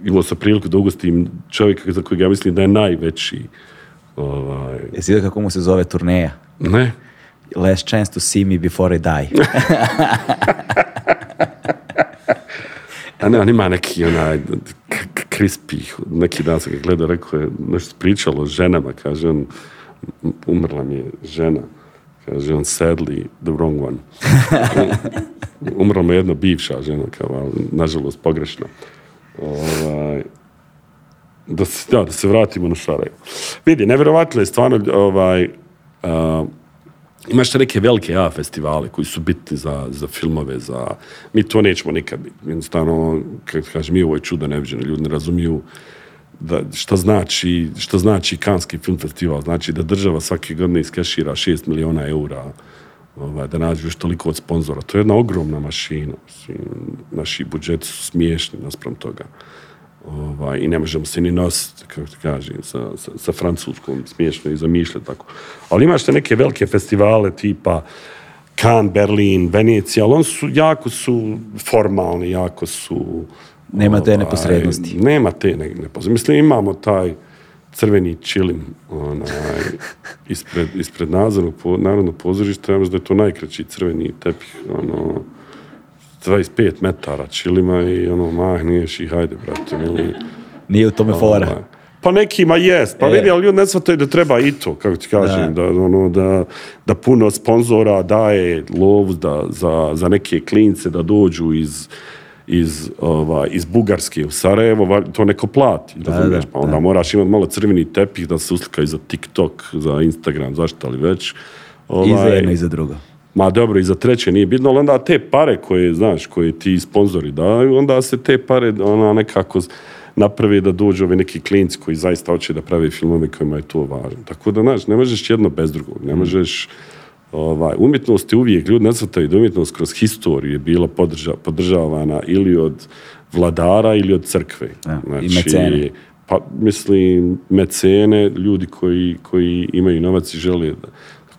imao sam priliku da ugostim čovjeka za kojeg ja mislim da je najveći. Ovaj, Jesi vidio kako mu se zove turneja? ne, Last chance to see me before I die. A ne, on ima neki onaj k- k- crispy, neki dan sam ga gledao, rekao je, nešto pričalo o ženama, kaže on, "Um- umrla mi je žena, kaže on, sadly, the wrong one. Umrla mu je jedna bivša žena, kao, nažalost, pogrešno. Ovaj, da se, da, da se vratimo na Sarajevo. Vidi, nevjerovatno je stvarno, ovaj, a, imaš te neke velike A festivale koji su bitni za, za filmove, za... Mi to nećemo nikad biti. Jednostavno, kako kažem, mi ovo je čudo neviđeno. Ljudi ne razumiju da, šta znači, šta znači Kanski film festival. Znači da država svake godine iskešira 6 miliona eura ovaj, da nađe još toliko od sponzora. To je jedna ogromna mašina. Naši budžeti su smiješni naspram toga. Ovaj, I ne možemo se ni nositi, kako ti kažem, sa, sa, sa francuskom, smiješno i zamišljati tako. Ali imaš te neke velike festivale tipa Cannes, Berlin, Venecija, ali oni su, jako su formalni, jako su... Nema te ovaj, neposrednosti. Nema te ne, neposrednosti. Mislim, imamo taj crveni čilim onaj, ispred, ispred nadzornog po, narodnog pozorišta, ja mislim da je to najkraći crveni tepih, ono, 25 metara čilima i ono, mahniješ i hajde, brate, mili. Nije u tome fora. Ovaj, Pa nekima jest, pa E. vidi, ali ljudi ne shvataju da treba i to, kako ti kažem, da, ono, da, da puno sponzora daje lovu da, za, za neke klince da dođu iz, iz, ovaj, iz Bugarske u Sarajevo, to neko plati, razumiješ, da, pa onda moraš imati malo crveni tepih da se uslikaju za TikTok, za Instagram, zašto li već. I za Ovaj, jedno i za drugo. Ma dobro, i za treće nije bitno, ali onda te pare koje, znaš, koje ti sponzori daju, onda se te pare ona nekako napravi da dođu ovi neki klinci koji zaista hoće da pravi filmove kojima je to važno. Tako da, znaš, ne možeš jedno bez drugog, ne možeš... Ovaj, umjetnost je uvijek, ljudi ne shvataju da umjetnost kroz historiju je bila podrža, podržavana ili od vladara ili od crkve. Znači, i mecene. Pa, mislim, mecene, ljudi koji, koji imaju novac i žele da...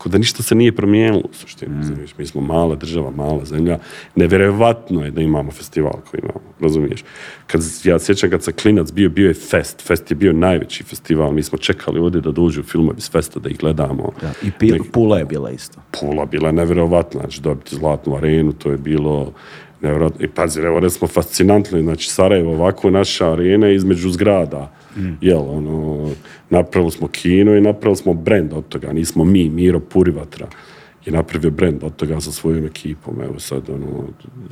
Tako da ništa se nije promijenilo u suštini. razumiješ? Mi smo mala država, mala zemlja. Neverovatno je da imamo festival koji imamo, razumiješ? Kad, ja sjećam kad sam klinac bio, bio je Fest. Fest je bio najveći festival. Mi smo čekali ovdje da dođu filmovi s Festa, da ih gledamo. Da. I pi, Neki- Pula je bila isto. Pula bila nevjerovatna, znači dobiti zlatnu arenu, to je bilo nevjerovatno. I pazi, evo recimo fascinantno, znači Sarajevo ovako naša arena između zgrada. Jel, ono, napravili smo kino i napravili smo brend od toga, nismo mi, Miro Purivatra je napravio brend od toga sa svojom ekipom, evo sad ono,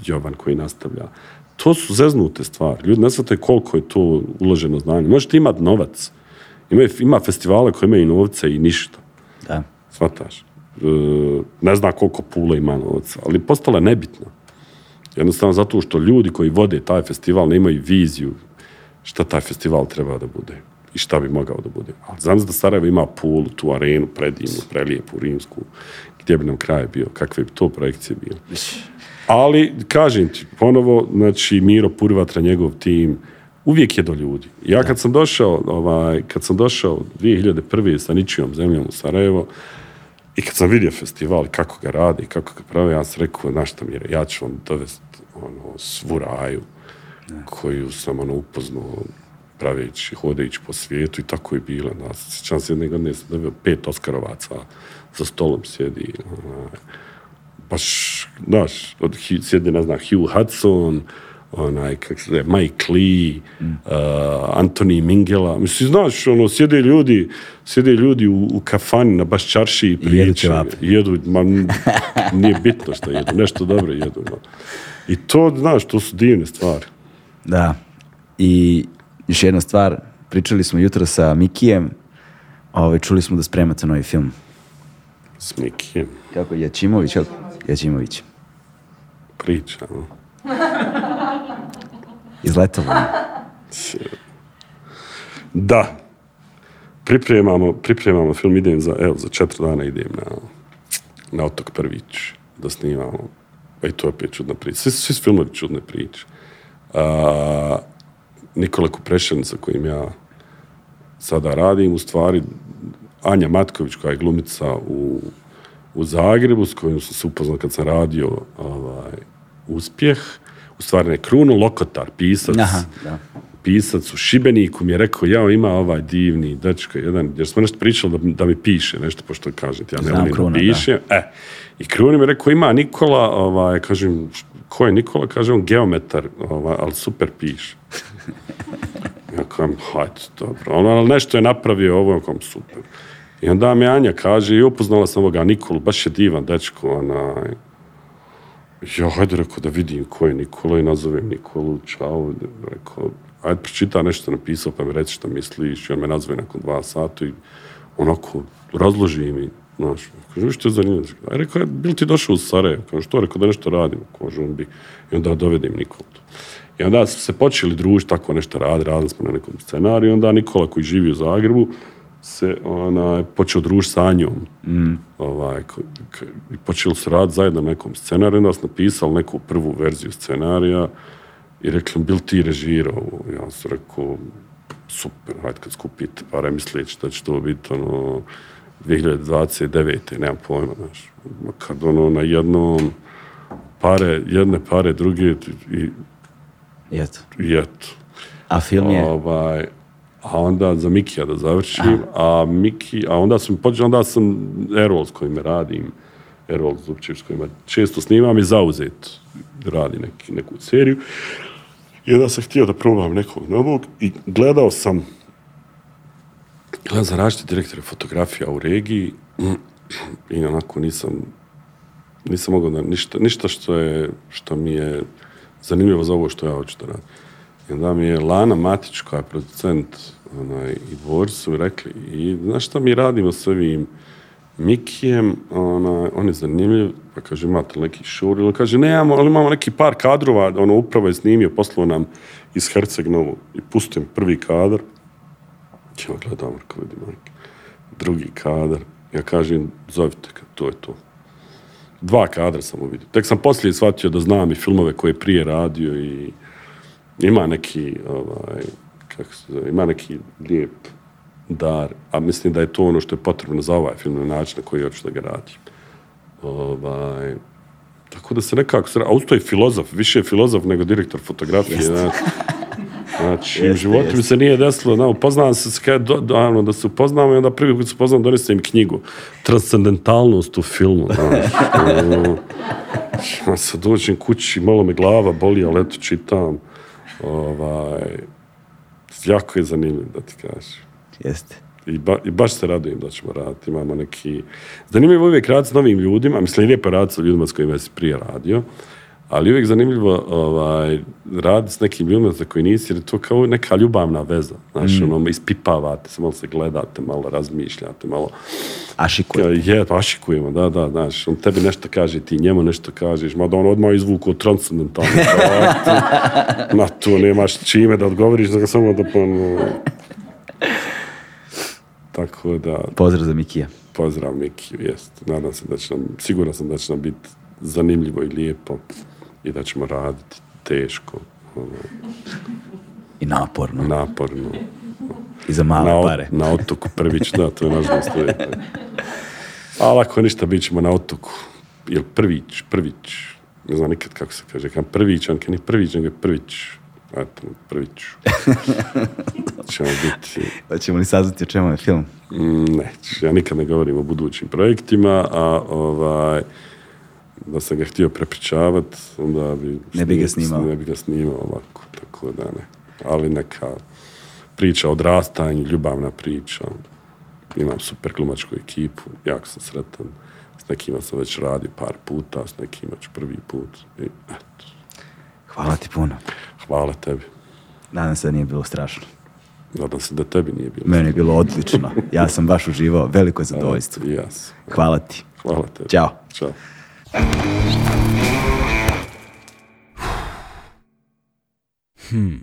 Jovan koji nastavlja. To su zeznute stvari. Ljudi ne shvataju koliko je to uloženo znanje. Možete imati novac. Ima, ima festivale koji imaju novca i ništa. Da. Svataš. E, ne zna koliko pula ima novca, ali postala je nebitna. Jednostavno zato što ljudi koji vode taj festival nemaju viziju šta taj festival treba da bude i šta bi mogao da bude. Ali znam da Sarajevo ima pulu, tu arenu, predivnu, prelijepu, rimsku, gdje bi nam kraj bio, kakve bi to projekcije bile. Ali, kažem ti, ponovo, znači, Miro Purvatra, njegov tim, uvijek je do ljudi. Ja kad sam došao, ovaj, kad sam došao 2001. sa ničijom zemljom u Sarajevo, i kad sam vidio festival, kako ga radi, kako ga prave, ja sam rekao, znaš šta Mire, ja ću vam dovesti ono, svu raju koju sam ono, upoznao praveći, hodajući po svijetu i tako je bilo. Da, sjećam se jedne godine sam dobio pet Oskarovaca, za stolom sjedi. onaj, baš, znaš, od, sjedi, ne znam, Hugh Hudson, onaj, kak se zove, Mike Lee, uh, Anthony Mingela. Mislim, znaš, ono, sjede ljudi, sjede ljudi u, u kafani na baš čarši i ćevape. Jedu, ma, nije bitno što jedu, nešto dobro jedu. no. I to, znaš, to su divne stvari. Da. I još jedna stvar, pričali smo jutro sa Mikijem, ovaj, čuli smo da spremate novi film. S Mikijem Kako, Jačimović? kako? Jačimović. priča. no. Iz Letovana. Da. Pripremamo, pripremamo film, idem za, evo, za četiri dana idem na, na otok Prvić da snimamo. Pa i to je opet čudna priča. Svi, svi filmovi čudne priče. A, Nikola Kuprešan sa kojim ja sada radim, u stvari Anja Matković koja je glumica u, u Zagrebu s kojom sam se upoznao kad sam radio ovaj, uspjeh, u stvari ne Kruno Lokotar, pisac, Aha, da. pisac u Šibeniku mi je rekao, jao ima ovaj divni dečko jedan, jer smo nešto pričali da, da mi piše nešto, pošto kažete, ja ne volim da piše. E, i Kruna mi je rekao, ima Nikola, ovaj, kažem, ko je Nikola? Kaže on geometar, ovaj, ali super piše. Ja kažem, hajde, dobro. Ono, ali nešto je napravio ovo, ja kažem, super. I onda mi Anja kaže, i upoznala sam ovoga Nikolu, baš je divan dečko, onaj, ja, hajde, rekao, da vidim ko je Nikola i nazovem Nikolu, čao, rekao, ajde, pročita nešto napisao, pa mi reci šta misliš, i on me nazove nakon dva sata i onako, razloži mi, znaš, kaže, što je zanimljivo, a rekao, je, bil ti došao u Sarajevo, kaže, što, rekao, da nešto radim, kaže, on bi, i onda dovedem Nikolu. I onda smo se počeli družiti, tako nešto radi, radili smo na nekom scenariju, i onda Nikola koji živi u Zagrebu, se onaj, počeo družiti sa Anjom. Ovaj, ko- k- i počeli su raditi zajedno na nekom scenariju, onda sam napisali neku prvu verziju scenarija i rekli, bil ti režirao? Ja sam rekao, super, hajde kad skupite pare, misleći da će to biti ono, 2029. nemam pojma, znaš. Kad ono na jednom pare, jedne pare, druge i, I eto. i eto. A film je... Ovaj, a onda za Mikija da završim, a Miki, a onda sam počeo, onda sam Erol s kojim radim, Erol Zupčević s kojima često snimam i zauzet radi neki, neku seriju. I onda sam htio da probam nekog novog i gledao sam gledao za različite direktore fotografija u regiji i onako nisam nisam mogao da ništa, ništa što je što mi je zanimljivo za ovo što ja hoću da radim. I onda mi je Lana Matić, koja je producent onaj, i dvorci su rekli, i znaš šta mi radimo s ovim Mikijem, onaj, on je zanimljiv, pa kaže, imate neki šur? Ili kaže, nemamo, ali imamo neki par kadrova, ono, upravo je snimio, poslao nam iz Herceg Novu i pustim prvi kadar. Ja gledam, rekao, vidi, majke. Drugi kadar. Ja kažem, zovite ga, to je to. Dva kadra sam uvidio. Tek sam poslije shvatio da znam i filmove koje je prije radio i ima neki, ovaj, kako se zove, ima neki lijep dar, a mislim da je to ono što je potrebno za ovaj film na način na koji hoću da ga radim. Ovaj, tako da se nekako, a usto je filozof, više je filozof nego direktor fotografije. Znači, znači u Jeste, životu mi jeste. se nije desilo, no, upoznavam se, s kad, do, do, da se upoznamo i onda prvi put se upoznam, donesem im knjigu. Transcendentalnost u filmu. Znaš, ono, ja sad dođem kući, malo me glava boli, ali eto čitam. Ovaj, jako je zanimljivo da ti kažem. Jeste. I, ba, I baš se radujem da ćemo raditi. Imamo neki... Zanimljivo je uvijek raditi s novim ljudima. Mislim, lijepo je raditi sa ljudima s kojima si prije radio. Ali uvijek zanimljivo ovaj, raditi s nekim ljudima za koji nisi, jer je to kao neka ljubavna veza. Znaš, ono, ispipavate se, malo se gledate, malo razmišljate, malo... Ašikuje. Je, pa ašikujemo, da, da, znaš, on tebi nešto kaže, ti njemu nešto kažeš, mada on odmah izvuku transcendentalno. Na to nemaš čime da odgovoriš, nego samo da ono, Tako da, Pozdrav za Mikija. pozdrav Miki, jest. Nadam se da će nam, siguran sam da će nam biti zanimljivo i lijepo i da ćemo raditi teško, ono, I naporno. naporno. I za Na, male ot- pare. na otoku Prvić, da, to je uvijek. Ali ako ništa, bit ćemo na otoku. Jel Prvić, Prvić, ne znam nikad kako se kaže, kam Prvić, on ni Prvić, nego je Prvić. Eto, prvi ću. Ćemo biti... Hoćemo li saznati o čemu je film? Mm, Neću, ja nikad ne govorim o budućim projektima, a ovaj, da sam ga htio prepričavat, onda bi... Ne bi ga snimao. Ne bi ga snimao ovako, tako da ne. Ali neka priča o odrastanju, ljubavna priča. Imam super glumačku ekipu, jako sam sretan. S nekima sam već radio par puta, s nekima ću prvi put. I, eto, Hvala ti puno. hvala tebi. Nadam se da nije bilo strašno. Nadam se da tebi nije bilo. Meni je bilo odlično. Ja sam baš uživao. Veliko je zadovoljstvo. Sam. Hvala ti. Hvala tebi. Ćao. Ćao. Hmm.